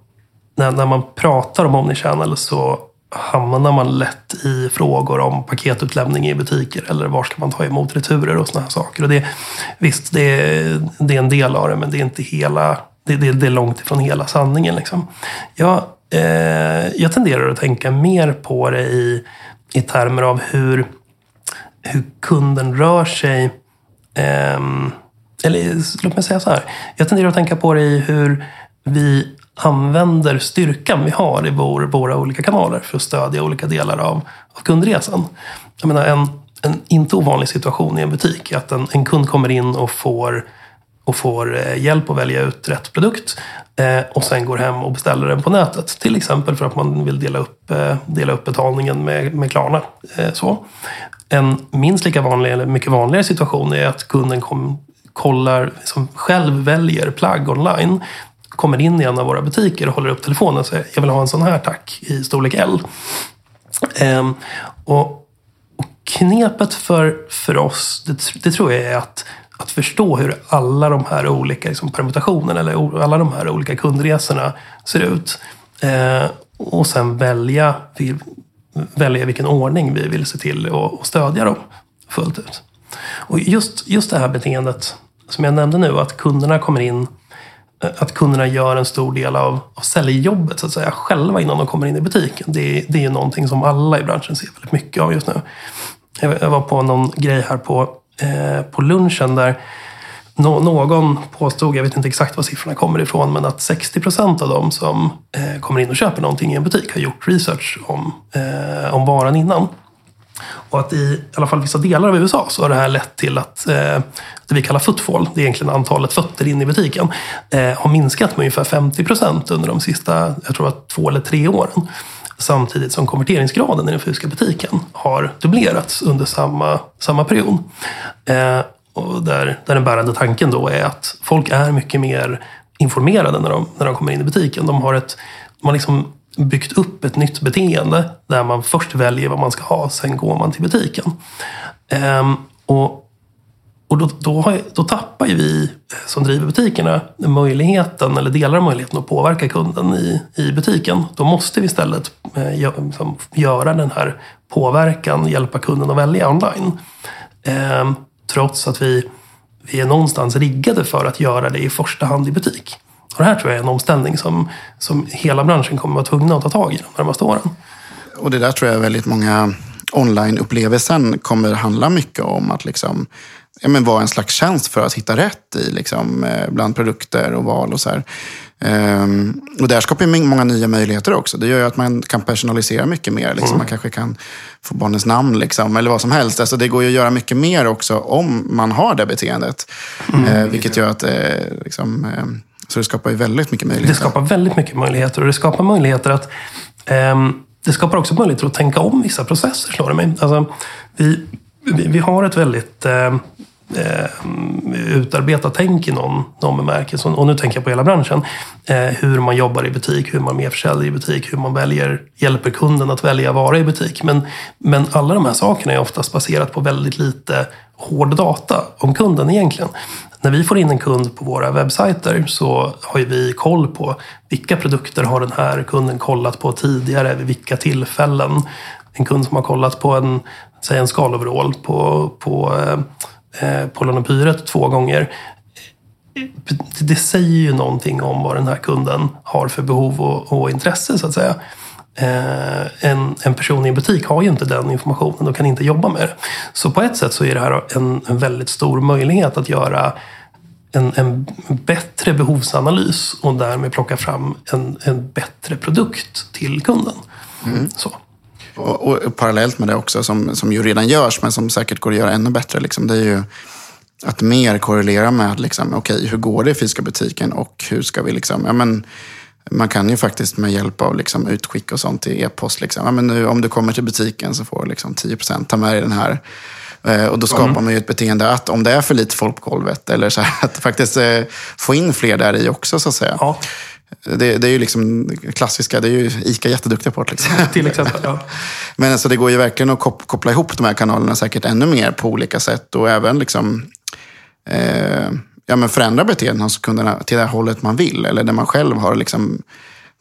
när, när man pratar om omnichannel så hamnar man lätt i frågor om paketutlämning i butiker eller var ska man ta emot returer och sådana här saker. Och det, visst, det är, det är en del av det, men det är inte hela, det, det, det är långt ifrån hela sanningen. Liksom. Jag, eh, jag tenderar att tänka mer på det i, i termer av hur, hur kunden rör sig. Eh, eller låt mig säga så här. Jag tenderar att tänka på det i hur vi använder styrkan vi har i vår, våra olika kanaler för att stödja olika delar av, av kundresan. Jag menar, en, en inte ovanlig situation i en butik är att en, en kund kommer in och får, och får eh, hjälp att välja ut rätt produkt eh, och sen går hem och beställer den på nätet. Till exempel för att man vill dela upp, eh, dela upp betalningen med, med Klarna. Eh, så. En minst lika vanlig, eller mycket vanligare situation är att kunden kom, kollar, liksom själv väljer plagg online kommer in i en av våra butiker och håller upp telefonen och säger jag vill ha en sån här tack i storlek L. Ehm, och, och knepet för, för oss, det, det tror jag är att att förstå hur alla de här olika liksom, permutationerna eller alla de här olika kundresorna ser ut. Ehm, och sen välja, välja vilken ordning vi vill se till att stödja dem fullt ut. Och just, just det här beteendet som jag nämnde nu, att kunderna kommer in Eh, att kunderna gör en stor del av, av säljjobbet så att säga, själva innan de kommer in i butiken. Det, det är ju någonting som alla i branschen ser väldigt mycket av just nu. Jag var på någon grej här på Eh, på lunchen där någon påstod, jag vet inte exakt var siffrorna kommer ifrån, men att 60 procent av dem som eh, kommer in och köper någonting i en butik har gjort research om, eh, om varan innan. Och att i, i alla fall vissa delar av USA så har det här lett till att eh, det vi kallar footfall, det är egentligen antalet fötter in i butiken, eh, har minskat med ungefär 50 procent under de sista, jag tror att två eller tre åren. Samtidigt som konverteringsgraden i den fysiska butiken har dubblerats under samma, samma period. Eh, och där, där den bärande tanken då är att folk är mycket mer informerade när de, när de kommer in i butiken. De har, ett, de har liksom byggt upp ett nytt beteende där man först väljer vad man ska ha, sen går man till butiken. Ehm, och och då, då, har, då tappar ju vi eh, som driver butikerna möjligheten, eller delar av möjligheten att påverka kunden i, i butiken. Då måste vi istället eh, liksom, göra den här påverkan, hjälpa kunden att välja online. Ehm, trots att vi, vi är någonstans riggade för att göra det i första hand i butik. Och det här tror jag är en omställning som, som hela branschen kommer att vara tvungna att ta tag i de närmaste åren. Och det där tror jag väldigt många online-upplevelsen kommer handla mycket om att liksom ja, men vara en slags tjänst för att hitta rätt i liksom, eh, bland produkter och val och så här. Um, och det här skapar ju många nya möjligheter också. Det gör ju att man kan personalisera mycket mer. Liksom. Mm. Man kanske kan få barnens namn liksom, eller vad som helst. Alltså, det går ju att göra mycket mer också om man har det beteendet. Mm. Uh, vilket gör att uh, liksom, uh, så det skapar ju väldigt mycket möjligheter. Det skapar väldigt mycket möjligheter och det skapar möjligheter att um, det skapar också möjligheter att tänka om vissa processer, slår det mig. Alltså, vi, vi, vi har ett väldigt eh, utarbetat tänk i någon, någon bemärkelse. Och nu tänker jag på hela branschen. Eh, hur man jobbar i butik, hur man merförsäljer i butik, hur man väljer, hjälper kunden att välja vara i butik. Men, men alla de här sakerna är oftast baserat på väldigt lite hård data om kunden egentligen. När vi får in en kund på våra webbsajter så har vi koll på vilka produkter har den här kunden kollat på tidigare, vid vilka tillfällen. En kund som har kollat på en, säg en skaloverall på, på eh, Polonopyret två gånger. Det säger ju någonting om vad den här kunden har för behov och, och intresse så att säga. Eh, en, en, person i en butik har ju inte den informationen och kan inte jobba med det. Så på ett sätt så är det här en, en väldigt stor möjlighet att göra en, en, bättre behovsanalys och därmed plocka fram en, en bättre produkt till kunden. Mm. Så. Och, och, parallellt med det också, som, som ju redan görs, men som säkert går att göra ännu bättre, liksom, det är ju att mer korrelera med liksom, okay, hur går det i fysiska butiken och hur ska vi... Liksom, ja, men, man kan ju faktiskt med hjälp av liksom, utskick och sånt i e-post, liksom, ja, men nu, om du kommer till butiken så får du liksom, 10% ta med dig den här. Eh, och då skapar mm. man ju ett beteende att om det är för lite folk på golvet, eller så här, att faktiskt eh, få in fler där i också, så att säga. Ja. Det, det, är ju liksom klassiska, det är ju ICA jätteduktiga på. Liksom. Till exempel, ja. Men alltså, det går ju verkligen att koppla ihop de här kanalerna säkert ännu mer på olika sätt. Och även liksom, eh, ja, men förändra beteenden hos kunderna till det hållet man vill. Eller där man själv har liksom,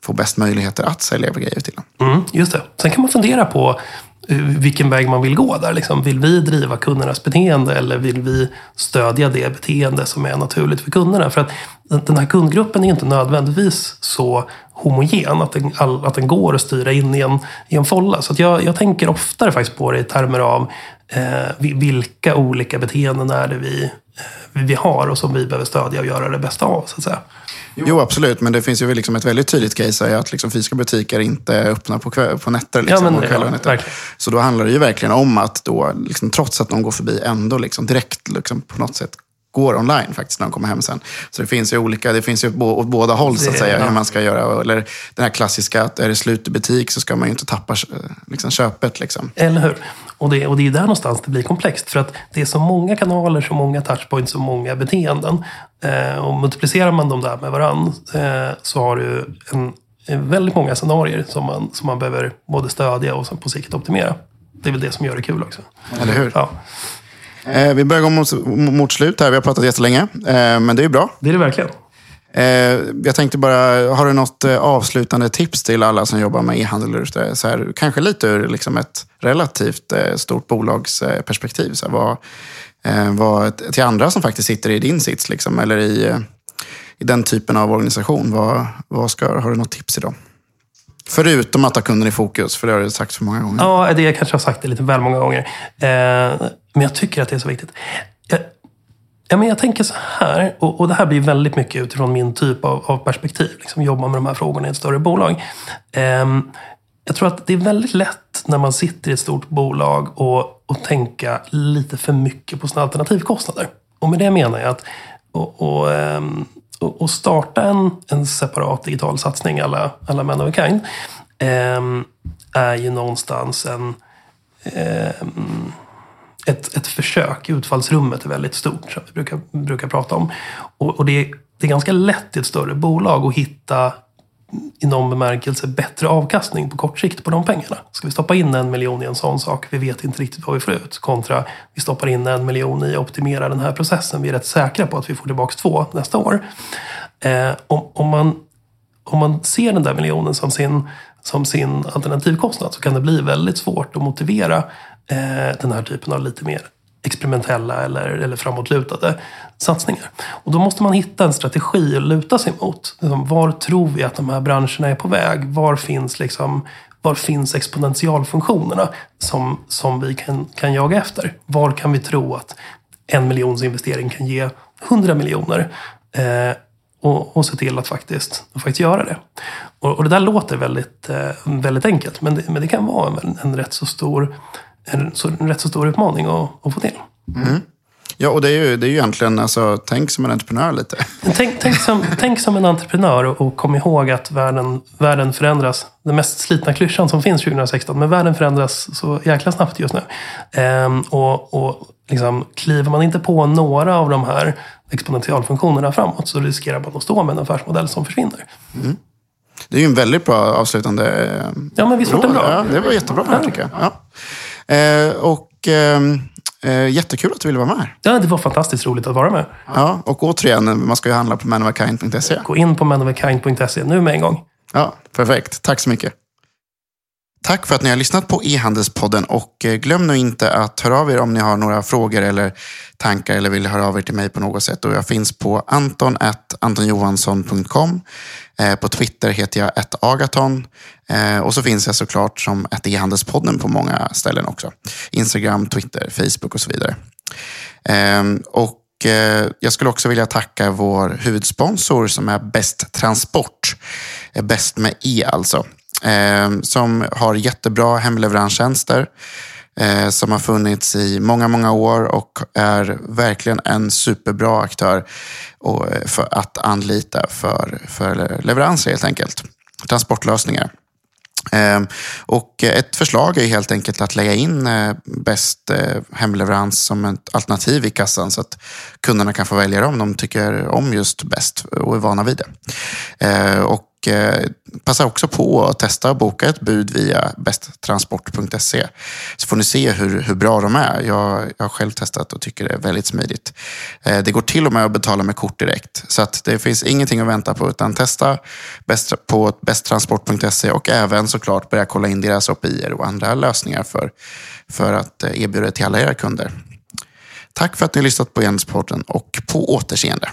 får bäst möjligheter att sälja grejer till dem. Mm, just det. Sen kan man fundera på eh, vilken väg man vill gå där. Liksom. Vill vi driva kundernas beteende eller vill vi stödja det beteende som är naturligt för kunderna? För att den här kundgruppen är inte nödvändigtvis så homogen att den, att den går att styra in i en, i en folla. Så jag, jag tänker oftare faktiskt på det i termer av eh, vilka olika beteenden är det vi, eh, vi har och som vi behöver stödja och göra det bästa av. Så att säga. Jo, absolut. Men det finns ju liksom ett väldigt tydligt case i att liksom fysiska butiker inte är öppna på, kväll, på nätter. Liksom, ja, men, ja, nätter. Så då handlar det ju verkligen om att då, liksom, trots att de går förbi, ändå liksom, direkt liksom, på något sätt går online faktiskt när de kommer hem sen. Så det finns ju olika, det finns ju åt båda håll så att säga hur man ska göra. Eller den här klassiska att är det slut i butik så ska man ju inte tappa liksom, köpet. Liksom. Eller hur? Och det, och det är där någonstans det blir komplext. För att det är så många kanaler, så många touchpoints, så många beteenden. Eh, och multiplicerar man dem där med varandra eh, så har du en eh, väldigt många scenarier som man, som man behöver både stödja och på sikt optimera. Det är väl det som gör det kul också. Eller hur? Ja, Eh, vi börjar gå mot, mot slut här. Vi har pratat jättelänge, eh, men det är bra. det är det verkligen. Eh, jag tänkte bara, har du något eh, avslutande tips till alla som jobbar med e-handel? Så här, Kanske lite ur liksom ett relativt eh, stort bolagsperspektiv. Så här, vad, eh, vad, till andra som faktiskt sitter i din sits, liksom, eller i, eh, i den typen av organisation. Vad, vad ska, har du något tips idag? Förutom att ha kunden i fokus, för det har du sagt för många gånger. Ja, det jag kanske har sagt det lite väl många gånger. Eh, men jag tycker att det är så viktigt. Jag, ja, men jag tänker så här, och, och det här blir väldigt mycket utifrån min typ av, av perspektiv. Liksom jobba med de här frågorna i ett större bolag. Um, jag tror att det är väldigt lätt när man sitter i ett stort bolag och, och tänka lite för mycket på sina alternativkostnader. Och med det menar jag att och, och, um, och, starta en, en separat digital satsning alla, alla Men of a Kind eh, är ju någonstans en, Eh, ett, ett försök. Utfallsrummet är väldigt stort, som vi brukar, brukar prata om. Och, och det, är, det är ganska lätt i ett större bolag att hitta i någon bemärkelse bättre avkastning på kort sikt på de pengarna. Ska vi stoppa in en miljon i en sån sak, vi vet inte riktigt vad vi får ut. Kontra vi stoppar in en miljon i att optimera den här processen, vi är rätt säkra på att vi får tillbaka två nästa år. Eh, om, om, man, om man ser den där miljonen som sin, som sin alternativkostnad så kan det bli väldigt svårt att motivera eh, den här typen av lite mer experimentella eller, eller framåtlutade satsningar. Och då måste man hitta en strategi att luta sig mot. Liksom, Var tror vi att de här branscherna är på väg? Var finns, liksom, var finns exponentialfunktionerna som, som vi kan, kan jaga efter? Var kan vi tro att en miljons investering kan ge 100 miljoner? Eh, och, och se till att faktiskt, att faktiskt göra det. Och, och det där låter väldigt, eh, väldigt enkelt, men det, men det kan vara en, en rätt så stor en, så, en rätt så stor utmaning att, att få till. Ja, och det är ju, det är ju egentligen, alltså, tänk som en entreprenör lite. Tänk, tänk, som, tänk som en entreprenör och, och kom ihåg att världen, världen förändras. Den mest slitna klyschan som finns 2016, men världen förändras så jäkla snabbt just nu. Ehm, och och liksom, kliver man inte på några av de här exponentialfunktionerna framåt så riskerar man att stå med en affärsmodell som försvinner. Det är ju en väldigt bra avslutande eh, Ja, men visst var det bra? Ja, det var jättebra här, tycker jag. Ja. Eh, och eh, eh, jättekul att du ville vara med. Ja, det var fantastiskt roligt att vara med. Ja, och återigen, man ska ju handla på manofakind.se. Gå in på manofakind.se nu med en gång. Ja, perfekt. Tack så mycket. Tack för att ni har lyssnat på e-handelspodden och eh, glöm nu inte att höra av er om ni har några frågor eller tankar eller vill höra av er till mig på något sätt. Och jag finns på anton.antonjohansson.com. Eh, på Twitter heter jag agaton. Eh, och så finns jag såklart som ett e-handelspodden på många ställen också. Instagram, Twitter, Facebook och så vidare. Ehm, och jag skulle också vilja tacka vår huvudsponsor som är Bäst Transport. Bäst med E alltså. Ehm, som har jättebra hemleveranstjänster. eh, Som har funnits i många, många år och är verkligen en superbra aktör och, eh, för att anlita för, för leveranser helt enkelt. Transportlösningar. Ehm, och ett förslag är helt enkelt att lägga in eh, bäst eh, hemleverans som ett alternativ i kassan så att kunderna kan få välja om de tycker om just bäst och är vana vid det. Ehm, och och eh, passa också på att testa och boka ett bud via besttransport.se så får ni se hur, hur bra de är. Jag, jag har själv testat och tycker det är väldigt smidigt. Eh, Det går till och med att betala med kort direkt så att det finns ingenting att vänta på utan testa på besttransport.se och även såklart börja kolla in deras API och andra lösningar för, för att eh, erbjuda det till alla era kunder. Tack för att ni har lyssnat på Jens-podden och på återseende.